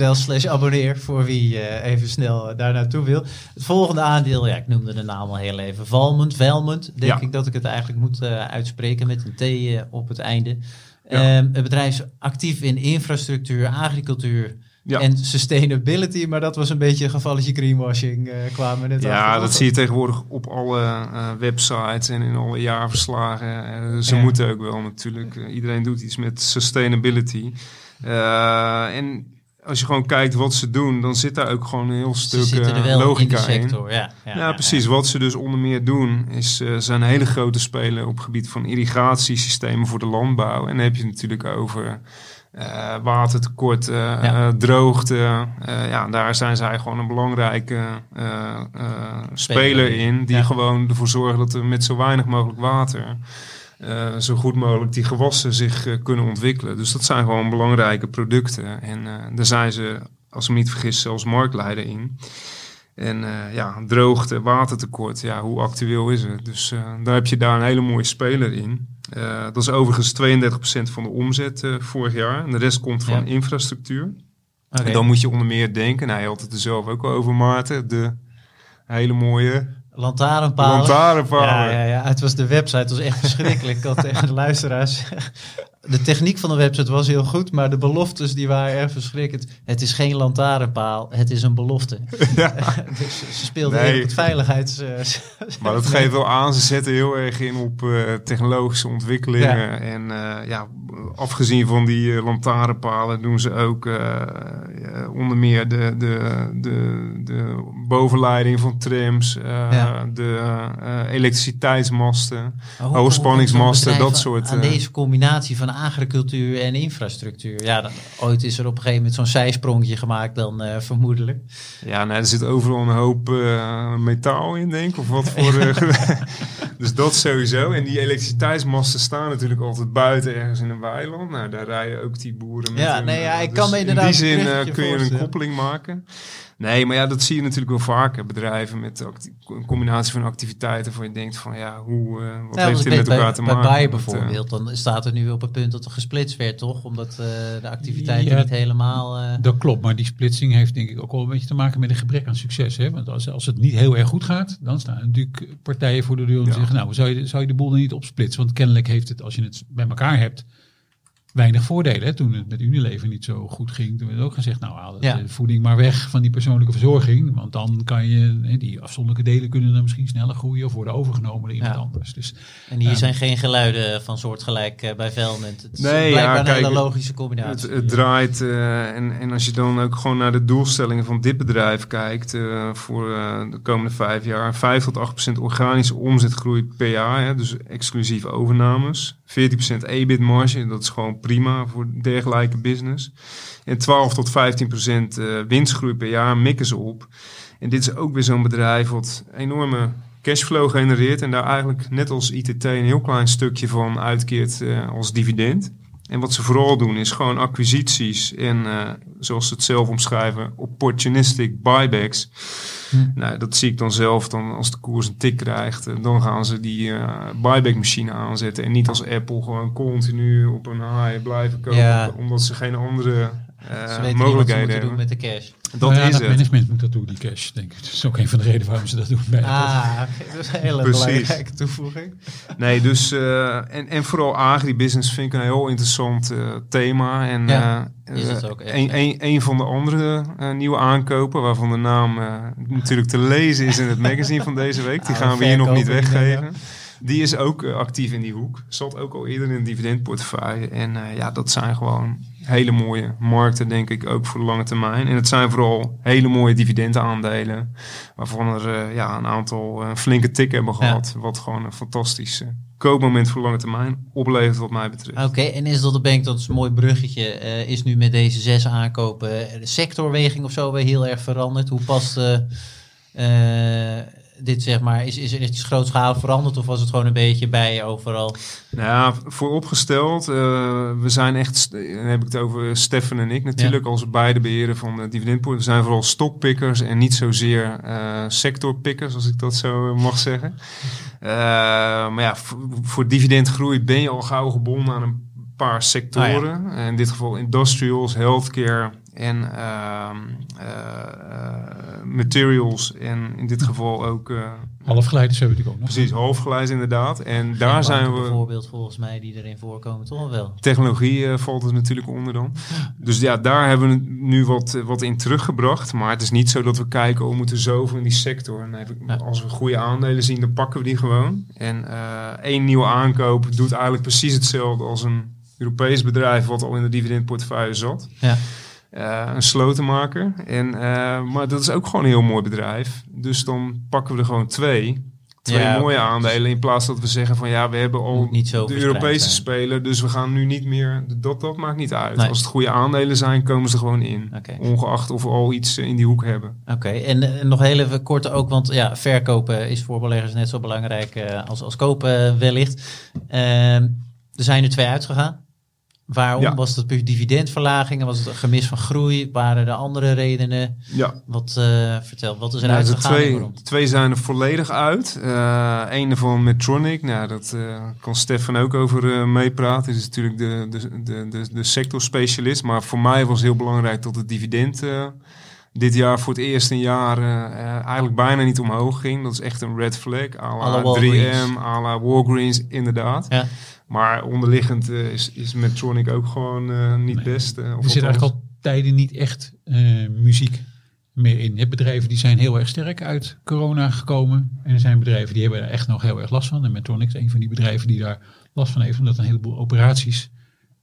eh, slash abonneer voor wie eh, even snel daar naartoe wil. Het volgende aandeel, ja, ik noemde de naam al heel even. Valmond, Velmond, denk Ja. ik dat ik het eigenlijk moet eh, uitspreken met een T op het einde. Ehm, het bedrijf is actief in infrastructuur, agricultuur Ja. en sustainability. Maar dat was een beetje een gevalletje greenwashing, eh kwamen we net ja, achter. dat zie je tegenwoordig op alle eh, websites en in alle jaarverslagen. Eh, ze Ja. moeten ook wel natuurlijk. Iedereen doet iets met sustainability. En als je gewoon kijkt wat ze doen, dan zit daar ook gewoon een heel Ze stuk wel in de logica sector. Ja, ja, Ja, precies. Wat ze dus onder meer doen, is uh, zijn een hele grote speler op het gebied van irrigatiesystemen voor de landbouw. En dan heb je het natuurlijk over uh, watertekort, uh, Ja. droogte. Ja, daar zijn zij gewoon een belangrijke speler in, die Ja. gewoon ervoor zorgen dat er met zo weinig mogelijk water. Uh, zo goed mogelijk die gewassen zich uh, kunnen ontwikkelen. Dus dat zijn gewoon belangrijke producten. En uh, daar zijn ze, als ik me niet vergis, zelfs marktleider in. En uh, ja, droogte, watertekort, ja, hoe actueel is het? Dus uh, daar heb je daar een hele mooie speler in. Uh, dat is overigens 32% van de omzet vorig jaar. En de rest komt van Ja. infrastructuur. En dan moet je onder meer denken, nou, je had het er zelf ook al over, Maarten, de hele mooie Lantaarnpalen. lantaarnpalen. Ja, ja, ja, het was de website, het was echt verschrikkelijk. Ik had tegen de luisteraars. De techniek van de website was heel goed, maar de beloftes die waren erg verschrikkend. Het is geen lantaarnpaal, het is een belofte. <laughs> <laughs> dus ze speelden Nee. het veiligheids. eh, Maar <laughs> dat geeft wel aan, ze zetten heel erg in op eh, technologische ontwikkelingen. Ja. En eh, ja, afgezien van die eh, lantaarnpalen doen ze ook ja, onder meer de, de, de, de bovenleiding van trams, Ja. de elektriciteitsmasten. Hoogspanningsmasten, dat soort, Aan deze combinatie van agricultuur en infrastructuur. Ja, dan, ooit is er op een gegeven moment zo'n zijsprongje gemaakt, dan eh, vermoedelijk. Ja, nou, er zit overal een hoop eh, metaal in, denk ik. Of wat voor. <laughs> dus dat sowieso. En die elektriciteitsmasten staan natuurlijk altijd buiten ergens in een weiland. Nou, daar rijden ook die boeren met Ja, hun, nee, ja, eh, ik kan me In inderdaad die zin eh, kun je een koppeling maken. Nee, maar ja, dat zie je natuurlijk wel vaker. Bedrijven met een combinatie van activiteiten. Waar je denkt van ja, hoe, eh, wat Ja, heeft dit met elkaar bij, te bij maken? Eh, bijvoorbeeld, dan staat er nu op het punt dat er gesplitst werd, toch? Omdat eh, de activiteiten Ja, niet helemaal... eh, Dat klopt, maar die splitsing heeft denk ik ook wel een beetje te maken met een gebrek aan succes. Hè? Want als, als het niet heel erg goed gaat, dan staan natuurlijk partijen voor de deur Ja. Nou zou je, zou je de boel dan niet opsplitsen? Want kennelijk heeft het, als je het bij elkaar hebt, weinig voordelen. Toen het met Unilever niet zo goed ging, toen werd ook gezegd, nou haal Ja. de voeding maar weg van die persoonlijke verzorging. Want dan kan je, hè, die afzonderlijke delen kunnen dan misschien sneller groeien of worden overgenomen door iemand Ja. anders. Dus en hier zijn geen geluiden van soortgelijk eh, bij Velment. Het is Nee, blijkbaar ja, een hele logische combinatie. het draait eh, en, en als je dan ook gewoon naar de doelstellingen van dit bedrijf kijkt eh, voor de komende vijf jaar, 5 tot 8 procent organische omzetgroei per jaar, hè, dus exclusief overnames, 14 procent EBIT marge, dat is gewoon prima voor dergelijke business, en 12 tot 15 procent eh, winstgroei per jaar mikken ze op. En dit is ook weer zo'n bedrijf wat enorme cashflow genereert en daar eigenlijk net als ITT een heel klein stukje van uitkeert eh, als dividend. En wat ze vooral doen is gewoon acquisities en, eh, zoals ze het zelf omschrijven, opportunistic buybacks. Hm. Nou, dat zie ik dan zelf dan als de koers een tik krijgt. eh, dan gaan ze die eh buyback machine aanzetten. En niet als Apple gewoon continu op een high blijven kopen. Ja. Omdat ze geen andere Ze weten niet wat ze mogelijkheden hebben. doen met de cash. Dat Nou ja, is dat het. management moet dat doen, die cash, denk ik. Dat is ook een van de redenen waarom ze dat doen. Bij. Ah, <laughs> dat is een hele Precies. belangrijke toevoeging. Nee, dus eh, en, en vooral agribusiness vind ik een heel interessant eh, thema. En Ja, eh, is het eh, ook echt, een, een, een van de andere eh, nieuwe aankopen, waarvan de naam eh, natuurlijk te lezen is in het magazine van deze week. Die Ah, <laughs> gaan we hier nog niet weggeven. Die is ook eh, actief in die hoek. Zat ook al eerder in een dividendportefeuille. En eh, ja, dat zijn gewoon hele mooie markten, denk ik, ook voor de lange termijn. En het zijn vooral hele mooie dividendaandelen, waarvan er eh, ja, een aantal uh, flinke tik hebben gehad. Wat gewoon een fantastisch koopmoment voor de lange termijn oplevert, wat mij betreft. Oké, en is dat de bank, dat is een mooi bruggetje, is nu met deze zes aankopen de sectorweging of zo weer heel erg veranderd? Hoe past dit zeg maar, is, is er iets grootschalig veranderd of was het gewoon een beetje bij overal? Nou vooropgesteld, uh, we zijn echt, dan heb ik het over Stefan en ik natuurlijk, als beide beheren van de dividendpoort. We zijn vooral stokpikkers en niet zozeer uh, sectorpikkers, als ik dat zo mag zeggen. Uh, maar ja, voor dividendgroei ben je al gauw gebonden aan een paar sectoren. Oh in dit geval industrials, healthcare, en uh, uh, materials en in dit geval ook... Uh, halfgeleiders hebben we natuurlijk ook nog. Precies, halfgeleiders inderdaad. En daar zijn we... bijvoorbeeld volgens mij die erin voorkomen, toch wel? Technologie valt er natuurlijk onder dan. Dus ja, daar hebben we nu wat, wat in teruggebracht. Maar het is niet zo dat we kijken, oh, we moeten zoveel in die sector. Nee, als we goede aandelen zien, dan pakken we die gewoon. En één nieuwe aankoop doet eigenlijk precies hetzelfde als een Europees bedrijf wat al in de dividendportefeuille zat. Ja. Uh, een slotenmaker. En, uh, maar dat is ook gewoon een heel mooi bedrijf. Dus dan pakken we er gewoon twee. Twee mooie aandelen. In plaats dat we zeggen van ja, we hebben al niet zo de Europese speler. Dus we gaan nu niet meer. Dat, dat maakt niet uit. Als het goede aandelen zijn, komen ze gewoon in. Ongeacht of we al iets in die hoek hebben. Oké, en, nog heel even kort ook. Want ja, verkopen is voor beleggers net zo belangrijk uh, als, als kopen wellicht. Ehm, er zijn er twee uitgegaan. Waarom? Was het puur dividendverlagingen? Was het een gemis van groei? Waren er andere redenen? Ja. Wat, uh, vertel, wat is er nou, uitgegaan? Twee, twee zijn er volledig uit. Uh, Eén van Medtronic, nou, dat uh, kan Stefan ook over meepraten. Hij is natuurlijk de, de, de, de, de sectorspecialist. Maar voor mij was heel belangrijk dat het dividend dit jaar voor het eerst een jaar eigenlijk bijna niet omhoog ging. Dat is echt een red flag. À la 3M, à la Walgreens, inderdaad. Ja. Maar onderliggend uh, is, is Medtronic ook gewoon uh, niet nee. best. Uh, er zit eigenlijk al tijden niet echt muziek meer in. Je hebt bedrijven die zijn heel erg sterk uit corona gekomen. En er zijn bedrijven die hebben er echt nog heel erg last van. En Medtronic is een van die bedrijven die daar last van heeft. Omdat een heleboel operaties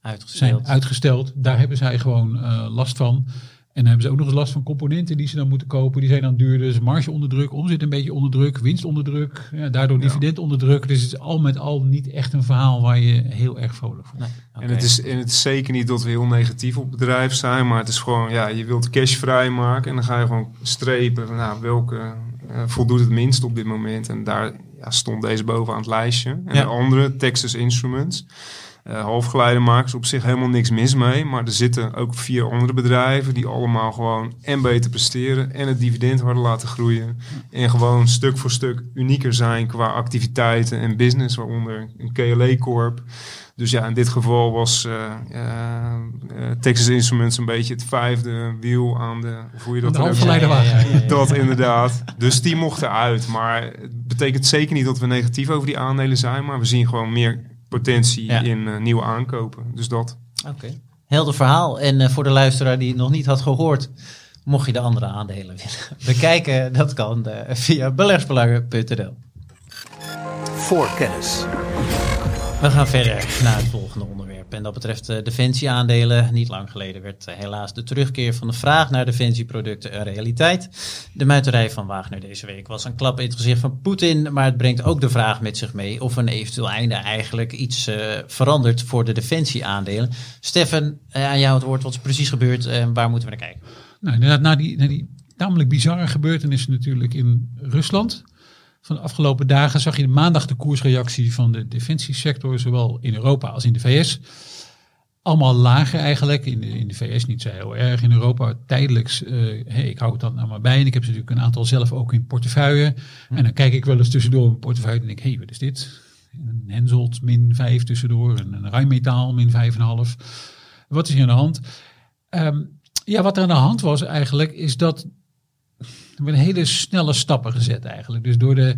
uitgesteld. zijn uitgesteld. Daar hebben zij gewoon last van. En dan hebben ze ook nog eens last van componenten die ze dan moeten kopen. Die zijn dan duurder. Dus marge onder druk, omzet een beetje onder druk, winst onder druk. Ja, daardoor dividend onder druk. Dus het is al met al niet echt een verhaal waar je heel erg vrolijk van. En, het is, en het is zeker niet dat we heel negatief op bedrijf zijn. Maar het is gewoon, ja, je wilt cash vrij maken. En dan ga je gewoon strepen. Nou, welke uh, voldoet het minst op dit moment? En daar ja, stond deze bovenaan het lijstje. En de andere, Texas Instruments. Halfgeleidermakers op zich helemaal niks mis mee. Maar er zitten ook vier andere bedrijven die allemaal gewoon en beter presteren en het dividend harder laten groeien. En gewoon stuk voor stuk unieker zijn qua activiteiten en business, waaronder een KLA Corp. Dus ja, in dit geval was uh, uh, Texas Instruments een beetje het vijfde wiel aan de... Hoe je dat halfgeleiderwagen. <laughs> Dat inderdaad. Dus die mochten uit. Maar het betekent zeker niet dat we negatief over die aandelen zijn. Maar we zien gewoon meer potentie in uh, nieuwe aankopen. Dus dat. Oké. Helder verhaal. En uh, voor de luisteraar die het nog niet had gehoord, mocht je de andere aandelen willen <laughs> bekijken, dat kan uh, via beleggsbelangen.nl. Voor kennis. We gaan verder naar het volgende onderwerp. En dat betreft uh, defensieaandelen. Niet lang geleden werd uh, helaas de terugkeer van de vraag naar defensieproducten een realiteit. De muiterij van Wagner deze week was een klap in het gezicht van Poetin. Maar het brengt ook de vraag met zich mee of een eventueel einde eigenlijk iets uh, verandert voor de defensieaandelen. Stefan, aan jou het woord. Wat is precies gebeurd en waar moeten we naar kijken? Nou, inderdaad, na die, na die namelijk bizarre gebeurtenissen natuurlijk in Rusland van de afgelopen dagen zag je maandag de koersreactie van de defensiesector, zowel in Europa als in de VS. Allemaal lager eigenlijk. In de, in de VS niet zo heel erg. In Europa tijdelijks. Uh, hey, ik hou het dan nou maar bij. En ik heb ze natuurlijk een aantal zelf ook in portefeuille. Hm. En dan kijk ik wel eens tussendoor een portefeuille en denk hé, hey, wat is dit? Een Henselt min 5 tussendoor. Een, een Rijnmetaal min 5,5. Wat is hier aan de hand? Um, ja, wat er aan de hand was eigenlijk, is dat werden hele snelle stappen gezet eigenlijk. Dus door de,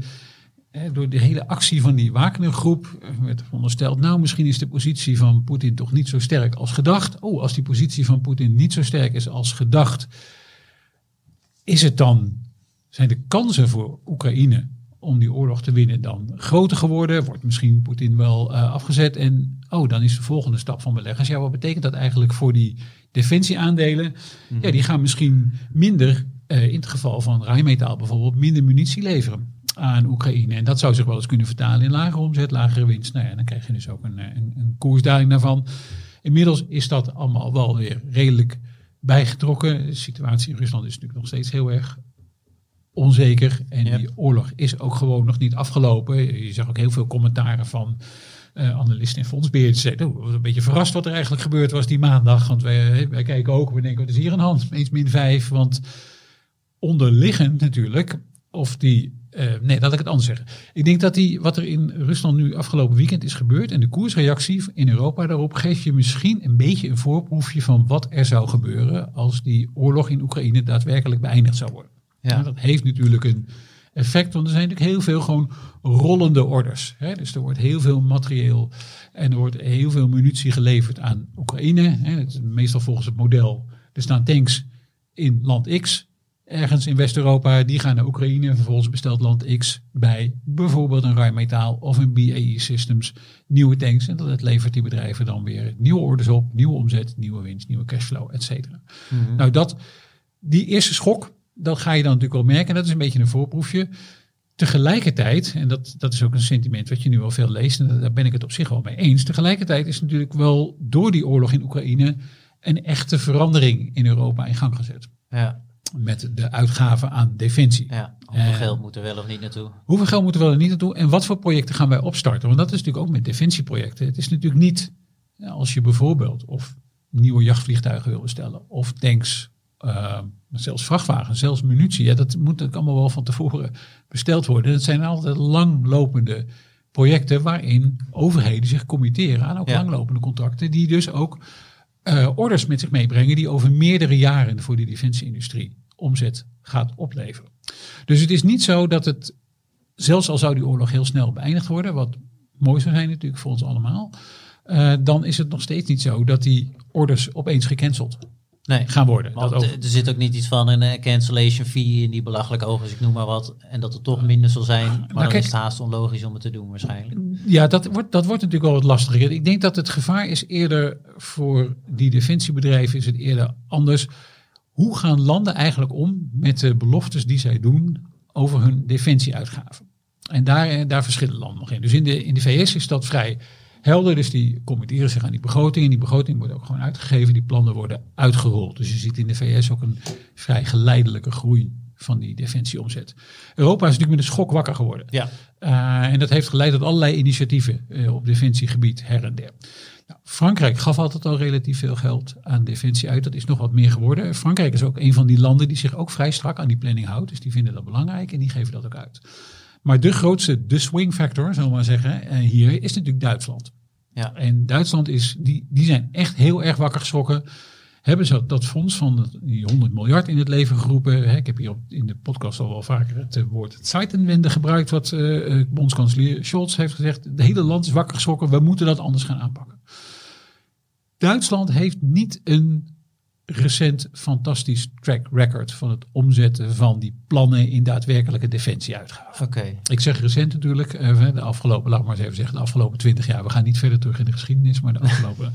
door de hele actie van die Wagner-groep werd verondersteld, nou misschien is de positie van Poetin toch niet zo sterk als gedacht. Oh, als die positie van Poetin niet zo sterk is als gedacht, is het dan, zijn de kansen voor Oekraïne om die oorlog te winnen dan groter geworden? Wordt misschien Poetin wel uh, afgezet? En Oh, dan is de volgende stap van beleggers. Ja, wat betekent dat eigenlijk voor die defensieaandelen? Ja, die gaan misschien minder, eh, in het geval van Rijnmetaal bijvoorbeeld, minder munitie leveren aan Oekraïne. En dat zou zich wel eens kunnen vertalen in lagere omzet, lagere winst. Nou ja, dan krijg je dus ook een, een, een koersdaling daarvan. Inmiddels is dat allemaal wel weer redelijk bijgetrokken. De situatie in Rusland is natuurlijk nog steeds heel erg onzeker. En die oorlog is ook gewoon nog niet afgelopen. Je zag ook heel veel commentaren van eh, analisten en fondsbeheerders. Zeiden, oh, een beetje verrast wat er eigenlijk gebeurd was die maandag. Want wij, wij kijken ook, we denken, wat is hier een hand? Eens min vijf. Want onderliggend natuurlijk, of die... eh, nee, laat ik het anders zeggen. Ik denk dat die, wat er in Rusland nu afgelopen weekend is gebeurd... en de koersreactie in Europa daarop... geeft je misschien een beetje een voorproefje van wat er zou gebeuren... als die oorlog in Oekraïne daadwerkelijk beëindigd zou worden. Ja. Ja, dat heeft natuurlijk een effect, want er zijn natuurlijk heel veel gewoon rollende orders. Hè? Dus er wordt heel veel materieel en er wordt heel veel munitie geleverd aan Oekraïne. Hè? Dat is meestal volgens het model. Er staan tanks in land X, ergens in West-Europa, die gaan naar Oekraïne. Vervolgens bestelt land X bij bijvoorbeeld een Rijnmetaal of een BAE Systems nieuwe tanks. En dat levert die bedrijven dan weer nieuwe orders op, nieuwe omzet, nieuwe winst, nieuwe cashflow, et cetera. Nou, dat, die eerste schok, dat ga je dan natuurlijk wel merken. En dat is een beetje een voorproefje. Tegelijkertijd, en dat, dat is ook een sentiment wat je nu al veel leest, en daar ben ik het op zich wel mee eens. Tegelijkertijd is natuurlijk wel door die oorlog in Oekraïne een echte verandering in Europa in gang gezet. Ja, Met de uitgaven aan defensie. ja. Hoeveel Eh, geld moet er wel of niet naartoe? Hoeveel geld moeten we er niet naartoe? En wat voor projecten gaan wij opstarten? Want dat is natuurlijk ook met defensieprojecten. Het is natuurlijk niet ja, als je bijvoorbeeld of nieuwe jachtvliegtuigen wil bestellen, of tanks, eh, zelfs vrachtwagens, zelfs munitie. Ja, dat moet natuurlijk allemaal wel van tevoren besteld worden. Het zijn altijd langlopende projecten waarin overheden zich committeren aan ook Ja. langlopende contracten, die dus ook eh, orders met zich meebrengen die over meerdere jaren voor de defensieindustrie omzet gaat opleveren. Dus het is niet zo dat het, zelfs al zou die oorlog heel snel beëindigd worden, wat mooi zou zijn natuurlijk voor ons allemaal, eh, dan is het nog steeds niet zo dat die orders opeens gecanceld Nee. gaan worden. Want dat er zit ook niet iets van een eh, cancellation fee in die belachelijke ogen, ik noem maar wat. En dat het toch minder zal zijn. Maar dan kijk- is het haast onlogisch om het te doen waarschijnlijk. Ja, dat wordt, dat wordt natuurlijk wel wat lastiger. Ik denk dat het gevaar is eerder voor die defensiebedrijven is het eerder anders. Hoe gaan landen eigenlijk om met de beloftes die zij doen over hun defensieuitgaven? En daar, eh, daar verschillen landen nog in. Dus in de, in de VS is dat vrij helder. Dus die committeren zich aan die begroting. En die begroting wordt ook gewoon uitgegeven. Die plannen worden uitgerold. Dus je ziet in de VS ook een vrij geleidelijke groei van die defensieomzet. Europa is natuurlijk met een schok wakker geworden. Ja, Uh, en dat heeft geleid tot allerlei initiatieven eh, op defensiegebied her en der. Nou, Frankrijk gaf altijd al relatief veel geld aan defensie uit. Dat is nog wat meer geworden. Frankrijk is ook een van die landen die zich ook vrij strak aan die planning houdt. Dus die vinden dat belangrijk en die geven dat ook uit. Maar de grootste, de swing factor, zullen we maar zeggen, eh, hier is natuurlijk Duitsland. ja. En Duitsland is, die, die zijn echt heel erg wakker geschrokken. Hebben ze dat fonds van die 100 miljard in het leven geroepen. Hè, Ik heb hier op, in de podcast al wel vaker het eh, woord Zeitenwende gebruikt. Wat eh, bondskanselier Scholz heeft gezegd. Het hele land is wakker geschrokken. We moeten dat anders gaan aanpakken. Duitsland heeft niet een recent fantastisch track record van het omzetten van die plannen in daadwerkelijke defensieuitgaven. Oké. Ik zeg recent natuurlijk, eh, de afgelopen, laat maar eens even zeggen, de afgelopen twintig jaar. We gaan niet verder terug in de geschiedenis, maar de <laughs> afgelopen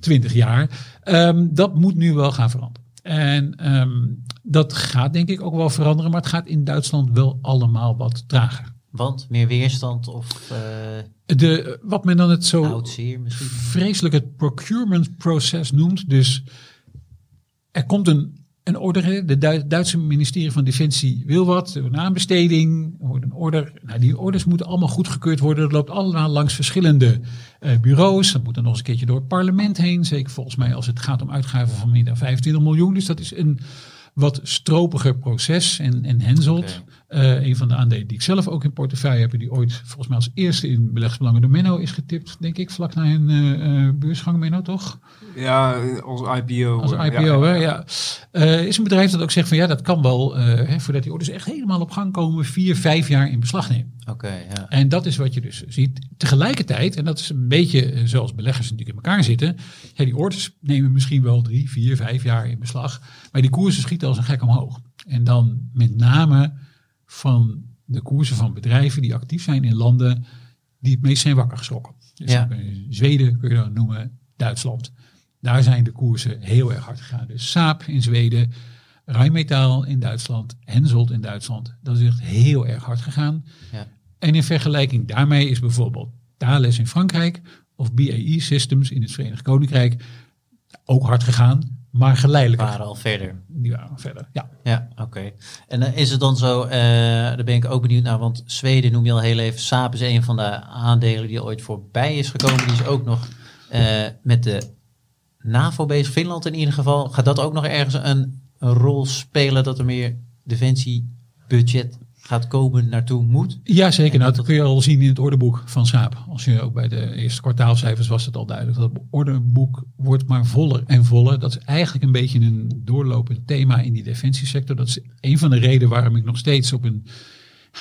twintig jaar. Ehm, dat moet nu wel gaan veranderen. En ehm, dat gaat denk ik ook wel veranderen, maar het gaat in Duitsland wel allemaal wat trager. Want meer weerstand of eh De, wat men dan het zo vreselijk het procurement proces noemt. Dus er komt een, een order. De Du- Duitse ministerie van Defensie wil wat. Een aanbesteding. Er wordt een order. Nou, die orders moeten allemaal goedgekeurd worden. Dat loopt allemaal langs verschillende eh, bureaus. Dat moet dan nog eens een keertje door het parlement heen. Zeker volgens mij als het gaat om uitgaven van meer dan 25 miljoen. Dus dat is een wat stropiger proces en, en henselt. Eh, een van de aandelen die ik zelf ook in portefeuille heb, die ooit volgens mij als eerste in beleggsbelangen door Menno is getipt, denk ik, vlak na een eh, eh, beursgang Menno, toch? Ja, als IPO. Als IPO, ja. hè? Ja. Eh, is een bedrijf dat ook zegt van ja, dat kan wel, eh, hè, voordat die orders echt helemaal op gang komen, vier, vijf jaar in beslag nemen. Oké, ja. En dat is wat je dus ziet. Tegelijkertijd, en dat is een beetje zoals beleggers natuurlijk in elkaar zitten. Ja, die orders nemen misschien wel drie, vier, vijf jaar in beslag. Maar die koersen schieten als een gek omhoog. En dan met name van de koersen van bedrijven die actief zijn in landen die het meest zijn wakker geschrokken. Dus Ja. dan kun je Zweden kun je dan noemen, Duitsland. Daar zijn de koersen heel erg hard gegaan. Dus Saab in Zweden, Rheinmetall in Duitsland, Hensoldt in Duitsland. Dat is echt heel erg hard gegaan. Ja. En in vergelijking daarmee is bijvoorbeeld Thales in Frankrijk of BAE Systems in het Verenigd Koninkrijk ook hard gegaan, maar geleidelijk. waren al verder. Die waren verder. Ja. Ja, oké. En dan is het dan zo, eh, daar ben ik ook benieuwd naar, want Zweden noem je al heel even. Saab is een van de aandelen die ooit voorbij is gekomen. Die is ook nog eh, met de NAVO bezig, Finland in ieder geval. Gaat dat ook nog ergens een, een rol spelen dat er meer defensiebudget gaat komen naartoe moet? Ja, zeker. Nou, dat- dat kun je al zien in het orderboek van Saab. Als je ook bij de eerste kwartaalcijfers was het al duidelijk. Dat het orderboek wordt maar voller en voller. Dat is eigenlijk een beetje een doorlopend thema in die defensiesector. Dat is een van de redenen waarom ik nog steeds op een,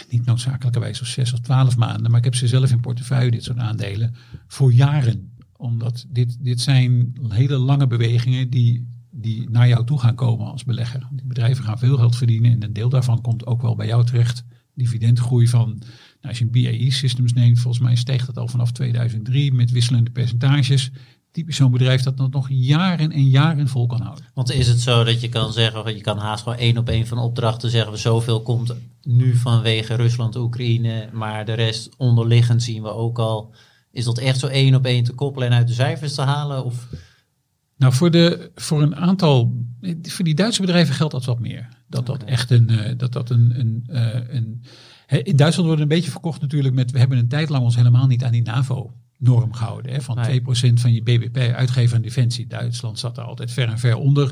niet noodzakelijkerwijs op zes of twaalf maanden, maar ik heb ze zelf in portefeuille, dit soort aandelen, voor jaren. Omdat dit, dit zijn hele lange bewegingen die, die naar jou toe gaan komen als belegger. Die bedrijven gaan veel geld verdienen en een deel daarvan komt ook wel bij jou terecht. Dividendgroei van, nou, als je een BAE Systems neemt, volgens mij steeg dat al vanaf 2003 met wisselende percentages. Typisch zo'n bedrijf dat dat nog jaren en jaren vol kan houden. Want is het zo dat je kan zeggen, je kan haast gewoon één op één van opdrachten zeggen, we zoveel komt nu vanwege Rusland, Oekraïne, maar de rest onderliggend zien we ook al. Is dat echt zo één op één te koppelen en uit de cijfers te halen? Of Nou, voor, de, voor een aantal, voor die Duitse bedrijven geldt dat wat meer. Dat dat echt een, eh, dat dat een, een, eh, een in Duitsland wordt een beetje verkocht natuurlijk met, we hebben een tijd lang ons helemaal niet aan die NAVO-norm gehouden. Hè, van Nee. 2% van je BBP uitgeven aan defensie. Duitsland zat daar altijd ver en ver onder.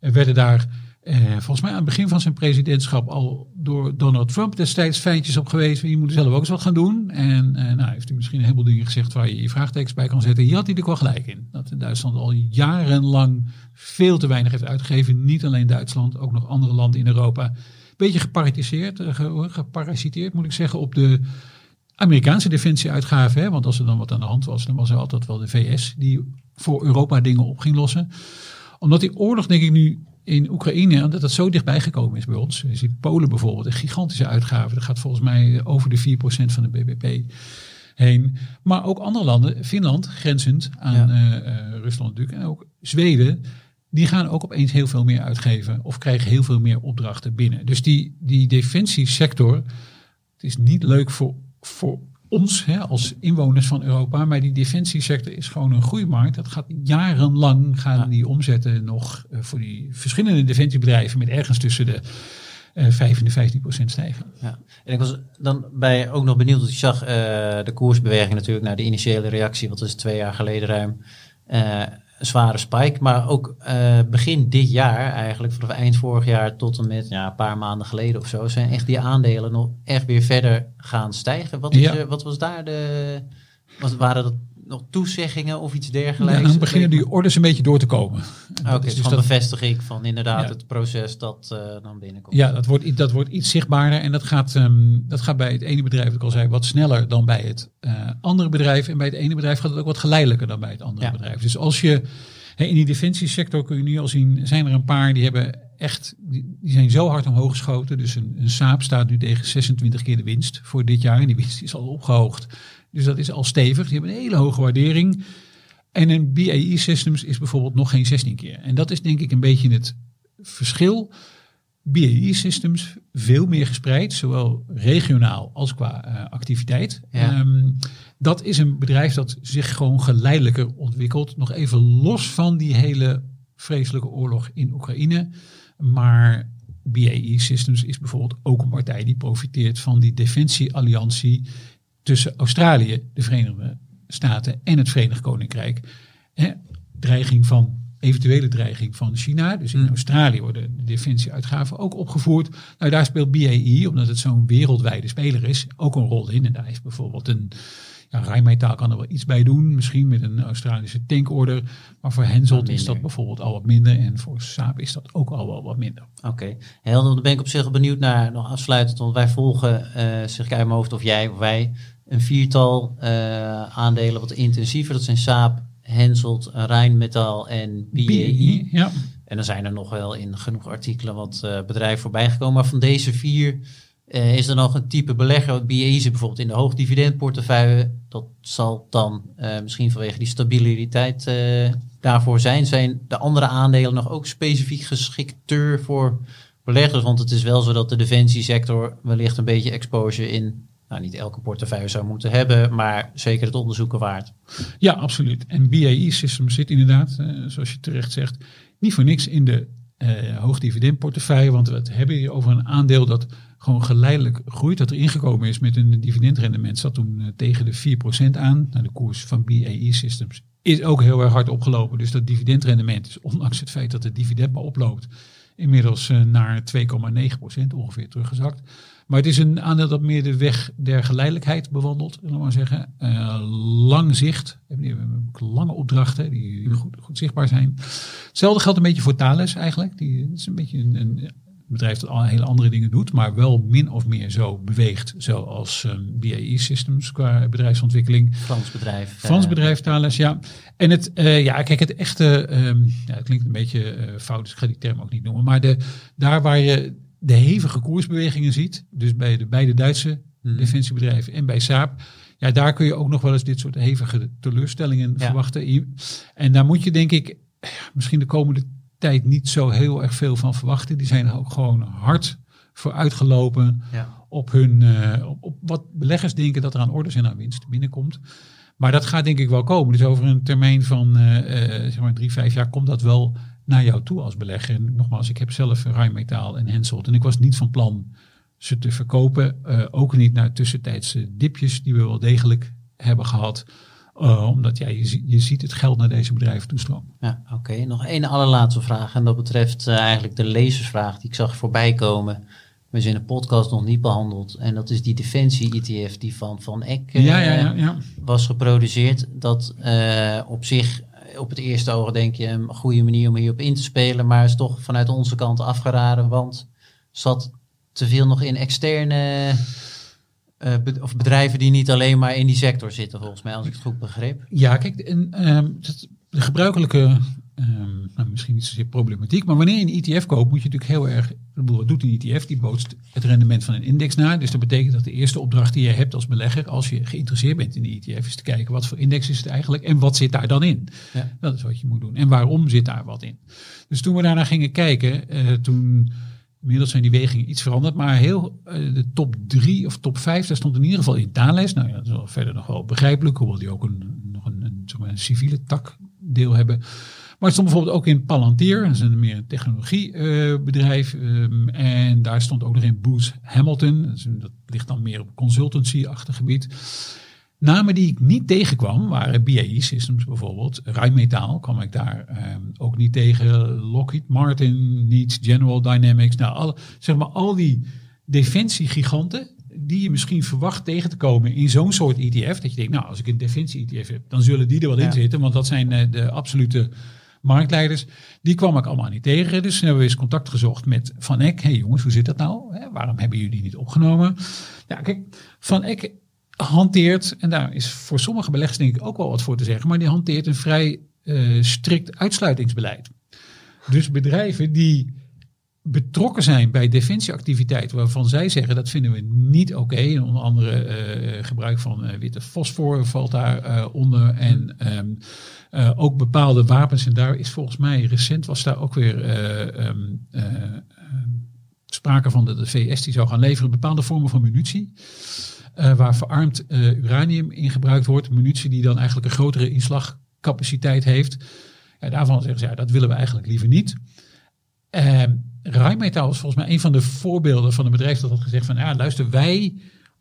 Er werden daar, eh, volgens mij aan het begin van zijn presidentschap al door Donald Trump destijds feitjes op geweest. Je moet zelf ook eens wat gaan doen. En eh, nou, heeft hij misschien een heleboel dingen gezegd waar je je vraagtekens bij kan zetten. Hier had hij er wel gelijk in. Dat in Duitsland al jarenlang veel te weinig heeft uitgegeven. Niet alleen Duitsland, ook nog andere landen in Europa. Beetje geparasiteerd, eh, ge- geparasiteerd moet ik zeggen, op de Amerikaanse defensieuitgaven. Hè? Want als er dan wat aan de hand was, dan was er altijd wel de VS die voor Europa dingen op ging lossen. Omdat die oorlog, denk ik nu in Oekraïne, dat het zo dichtbij gekomen is bij ons. Je ziet Polen bijvoorbeeld, een gigantische uitgave. Dat gaat volgens mij over de 4% van de BBP heen. Maar ook andere landen, Finland, grenzend aan Ja. eh, eh, Rusland natuurlijk, en ook Zweden, die gaan ook opeens heel veel meer uitgeven of krijgen heel veel meer opdrachten binnen. Dus die, die defensiesector, het is niet leuk voor, voor ons hè, als inwoners van Europa, maar die defensiesector is gewoon een groeimarkt. Dat gaat jarenlang gaan Ja. die omzetten nog eh, voor die verschillende defensiebedrijven met ergens tussen de 5 en de 15 procent stijgen. Ja, en ik was dan bij ook nog benieuwd, want ik zag eh, de koersbeweging natuurlijk naar de initiële reactie, wat is twee jaar geleden ruim, een zware spike. Maar ook eh, begin dit jaar eigenlijk, vanaf eind vorig jaar tot en met ja, een paar maanden geleden of zo, zijn echt die aandelen nog echt weer verder gaan stijgen. Wat, is, Ja. er- wat was daar de, wat, waren dat nog toezeggingen of iets Ja, dergelijks? dan beginnen die orders een beetje door te komen. Oké, dus van dat- bevestiging van inderdaad Ja. het proces dat eh, dan binnenkomt. Ja, dat wordt, dat wordt iets zichtbaarder en dat gaat, ehm, dat gaat bij het ene bedrijf, wat ik al zei, wat sneller dan bij het eh, andere bedrijf. En bij het ene bedrijf gaat het ook wat geleidelijker dan bij het andere Ja. bedrijf. Dus als je in die defensiesector kun je nu al zien, zijn er een paar die hebben echt, die, die zijn zo hard omhoog geschoten. Dus een, een Saab staat nu tegen 26 keer de winst voor dit jaar. En die winst is al opgehoogd. Dus dat is al stevig. Die hebben een hele hoge waardering. En een BAE Systems is bijvoorbeeld nog geen 16 keer. En dat is denk ik een beetje het verschil. BAE Systems veel meer gespreid, zowel regionaal als qua eh, activiteit. Ja. Ehm, dat is een bedrijf dat zich gewoon geleidelijker ontwikkelt. Nog even los van die hele vreselijke oorlog in Oekraïne. Maar BAE Systems is bijvoorbeeld ook een partij die profiteert van die defensiealliantie tussen Australië, de Verenigde Staten en het Verenigd Koninkrijk. Hè, dreiging van, eventuele dreiging van China. Dus in Mm. Australië worden de defensieuitgaven ook opgevoerd. Nou, daar speelt BAE, omdat het zo'n wereldwijde speler is, ook een rol in. En daar heeft bijvoorbeeld een ja, Rijnmetaal kan er wel iets bij doen, misschien met een Australische tankorder. Maar voor Hensoldt Maar is dat bijvoorbeeld al wat minder. En voor Saab is dat ook al wel wat minder. Oké, helder. Dan ben ik op zich benieuwd naar, nog afsluitend, want wij volgen, eh zeg ik uit mijn hoofd, of jij of wij, een viertal eh, aandelen wat intensiever. Dat zijn Saab, Hensoldt, Rijnmetal en BAE. Ja. En dan zijn er nog wel in genoeg artikelen wat eh, bedrijven voorbij gekomen. Maar van deze vier, Eh, is er nog een type belegger, wat BAE zit bijvoorbeeld in de hoogdividendportefeuille. Dat zal dan eh, misschien vanwege die stabiliteit daarvoor zijn. Zijn de andere aandelen nog ook specifiek geschikter voor beleggers? Want het is wel zo dat de defensiesector wellicht een beetje exposure in, nou niet elke portefeuille zou moeten hebben, maar zeker het onderzoeken waard. Ja, absoluut. En BAE Systems zit inderdaad, eh, zoals je terecht zegt, niet voor niks in de eh, hoogdividendportefeuille. Want we hebben hier over een aandeel dat gewoon geleidelijk groeit. Dat er ingekomen is met een dividendrendement. Zat toen eh, tegen de 4% aan. Nou, de koers van BAE Systems is ook heel erg hard opgelopen. Dus dat dividendrendement is, ondanks het feit dat het dividend maar oploopt, inmiddels naar 2,9% ongeveer teruggezakt. Maar het is een aandeel dat meer de weg der geleidelijkheid bewandelt, zullen we maar zeggen. Eh, lang zicht, we hebben ook lange opdrachten die goed, goed zichtbaar zijn. Hetzelfde geldt een beetje voor Thales eigenlijk. Die het is een beetje een, een bedrijf dat al hele andere dingen doet, maar wel min of meer zo beweegt, zoals um, BAE Systems qua bedrijfsontwikkeling. Frans bedrijf. Frans eh, bedrijf Thales, ja. En het, eh, ja, kijk, het echte, ehm, ja, het klinkt een beetje eh, fout, dus ik ga die term ook niet noemen, maar de, daar waar je de hevige koersbewegingen ziet, dus bij de beide Duitse Mhm. defensiebedrijven en bij Saab, ja, daar kun je ook nog wel eens dit soort hevige teleurstellingen Ja. verwachten. En daar moet je denk ik misschien de komende tijd niet zo heel erg veel van verwachten. Die zijn er ook gewoon hard voor uitgelopen Ja. op, hun, eh, op, op wat beleggers denken dat er aan orders en aan winst binnenkomt. Maar dat gaat denk ik wel komen. Dus over een termijn van eh, eh, zeg maar drie, vijf jaar komt dat wel naar jou toe als belegger. En nogmaals, ik heb zelf Rijnmetaal en Hensoldt. En ik was niet van plan ze te verkopen. eh, ook niet naar tussentijdse dipjes die we wel degelijk hebben gehad. Eh, omdat ja, je, je ziet het geld naar deze bedrijven toestromen. Ja, oké. Nog één allerlaatste vraag. En dat betreft eh, eigenlijk de lezersvraag die ik zag voorbij komen. We zijn in de podcast nog niet behandeld. En dat is die Defensie-ETF die van Van Eck ja, ja, ja, ja. was geproduceerd. Dat op zich, op het eerste oog denk je, een goede manier om hierop in te spelen. Maar is toch vanuit onze kant afgeraden. Want zat te veel nog in externe eh, of bedrijven die niet alleen maar in die sector zitten, volgens mij, als ik het goed begreep. Ja, kijk, ehm, de gebruikelijke, ehm, nou, misschien niet zozeer problematiek, maar wanneer je een ETF koopt, moet je natuurlijk heel erg, wat doet een ETF? Die bootst het rendement van een index na. Dus dat betekent dat de eerste opdracht die je hebt als belegger, als je geïnteresseerd bent in die ETF, is te kijken wat voor index is het eigenlijk en wat zit daar dan in. Ja. Dat is wat je moet doen. En waarom zit daar wat in? Dus toen we daarna gingen kijken, eh, toen Inmiddels zijn die wegingen iets veranderd, maar heel eh, de top drie of top vijf, daar stond in ieder geval in Thales. Nou ja, dat is wel verder nog wel begrijpelijk, hoewel die ook een, nog een, een, zeg maar een civiele takdeel hebben. Maar het stond bijvoorbeeld ook in Palantir, dat is een meer een technologiebedrijf. ehm, en daar stond ook nog in Booz Hamilton, dat, is een- dat ligt dan meer op consultancy-achtig gebied. Namen die ik niet tegenkwam waren BAE Systems bijvoorbeeld. Rijnmetaal kwam ik daar ehm, ook niet tegen. Lockheed Martin niet. General Dynamics. Nou, al, zeg maar al die defensiegiganten die je misschien verwacht tegen te komen in zo'n soort ETF. Dat je denkt, nou, als ik een defensie-ETF heb, dan zullen die er wel in zitten. Want dat zijn eh, de absolute marktleiders. Die kwam ik allemaal niet tegen. Dus hebben we eens contact gezocht met Van Eck. Hey jongens, hoe zit dat nou? Waarom hebben jullie niet opgenomen? Ja, kijk, Van Eck hanteert, en daar is voor sommige beleggers denk ik ook wel wat voor te zeggen, maar die hanteert een vrij eh, strikt uitsluitingsbeleid. Dus bedrijven die betrokken zijn bij defensieactiviteiten waarvan zij zeggen dat vinden we niet oké. En onder andere eh, gebruik van eh, witte fosfor valt daar eh, onder. En ehm, eh, ook bepaalde wapens. En daar is volgens mij recent was daar ook weer eh, ehm, eh, ehm, sprake van dat de VS die zou gaan leveren bepaalde vormen van munitie. waar verarmd uranium in gebruikt wordt. Munitie die dan eigenlijk een grotere inslagcapaciteit heeft. Ja, daarvan zeggen ze, ja, dat willen we eigenlijk liever niet. Ehm Rijnmetaal was volgens mij een van de voorbeelden van een bedrijf dat had gezegd van, ja, luister, wij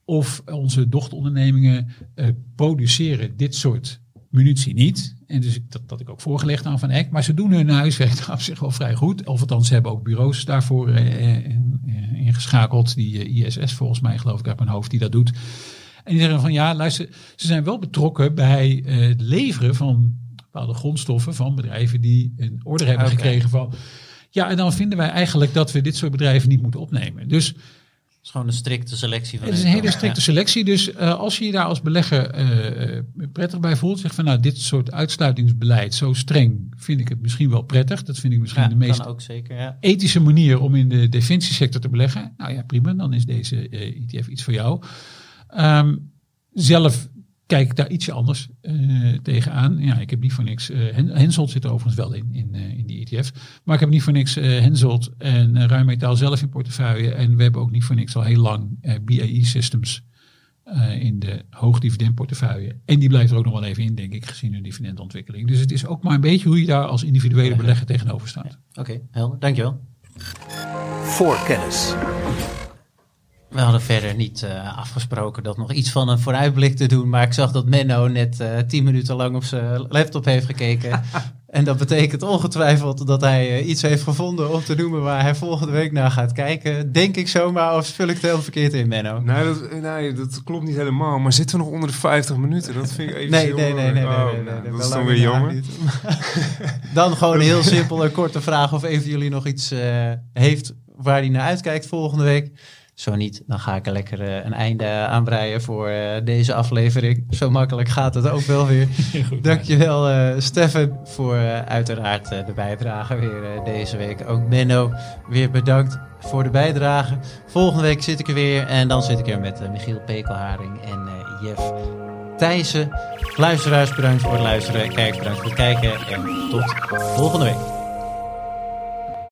of onze dochterondernemingen eh, produceren dit soort munitie niet. En dus ik, dat, dat ik ook voorgelegd aan Van Eck. Maar ze doen hun huiswerk <laughs> op zich wel vrij goed. Of althans, ze hebben ook bureaus daarvoor eh, eh, ingeschakeld. Die eh, ISS volgens mij, geloof ik, uit mijn hoofd, die dat doet. En die zeggen van, ja, luister, ze zijn wel betrokken bij het leveren van bepaalde grondstoffen van bedrijven die een order hebben gekregen van... Ja, en dan vinden wij eigenlijk dat we dit soort bedrijven niet moeten opnemen. Dus Het is gewoon een strikte selectie van Het is een hele strikte selectie. Dus eh, als je je daar als belegger eh, eh, prettig bij voelt, zeg van nou, dit soort uitsluitingsbeleid, zo streng, vind ik het misschien wel prettig. Dat vind ik misschien Ja, de meest ook zeker, ja. ethische manier om in de defensiesector te beleggen. Nou ja, prima, dan is deze eh, ETF iets voor jou. Ehm, zelf kijk ik daar ietsje anders eh, tegenaan. Ja, ik heb niet voor niks. eh Hen- Hensoldt zit er overigens wel in, in, eh, in die ETF. Maar ik heb niet voor niks eh Hensoldt en uh, Ruimetaal zelf in portefeuille. En we hebben ook niet voor niks al heel lang eh, BAE Systems eh, in de hoogdividendportefeuille. En die blijft er ook nog wel even in, denk ik, gezien hun dividendontwikkeling. Dus het is ook maar een beetje hoe je daar als individuele belegger tegenover staat. Oké, helder. Dankjewel. Voorkennis. We hadden verder niet eh, afgesproken dat nog iets van een vooruitblik te doen. Maar ik zag dat Menno net eh, tien minuten lang op zijn laptop heeft gekeken. <laughs> en dat betekent ongetwijfeld dat hij eh, iets heeft gevonden om te noemen waar hij volgende week naar gaat kijken. Denk ik zomaar, of vul ik het heel verkeerd in, Menno? Nee dat, nee, dat klopt niet helemaal. Maar zitten we nog onder de 50 minuten? Dat vind ik even Nee, nee, nee, nee, nee, Oh, nee, nee, nou, nee, Dat is dan weer jammer. <laughs> Dan gewoon heel simpel een korte vraag of een van jullie nog iets heeft waar hij naar uitkijkt volgende week. Zo niet, dan ga ik er lekker eh, een einde aanbreien voor eh, deze aflevering. Zo makkelijk gaat het ook wel weer. <laughs> Dankjewel eh Stefan voor uiteraard de bijdrage weer deze week. Ook Menno, weer bedankt voor de bijdrage. Volgende week zit ik er weer en dan zit ik er met Michiel Pekelharing en Jeff Thijssen. Luisteraars bedankt voor het luisteren, kijkers bedankt voor het kijken en tot volgende week.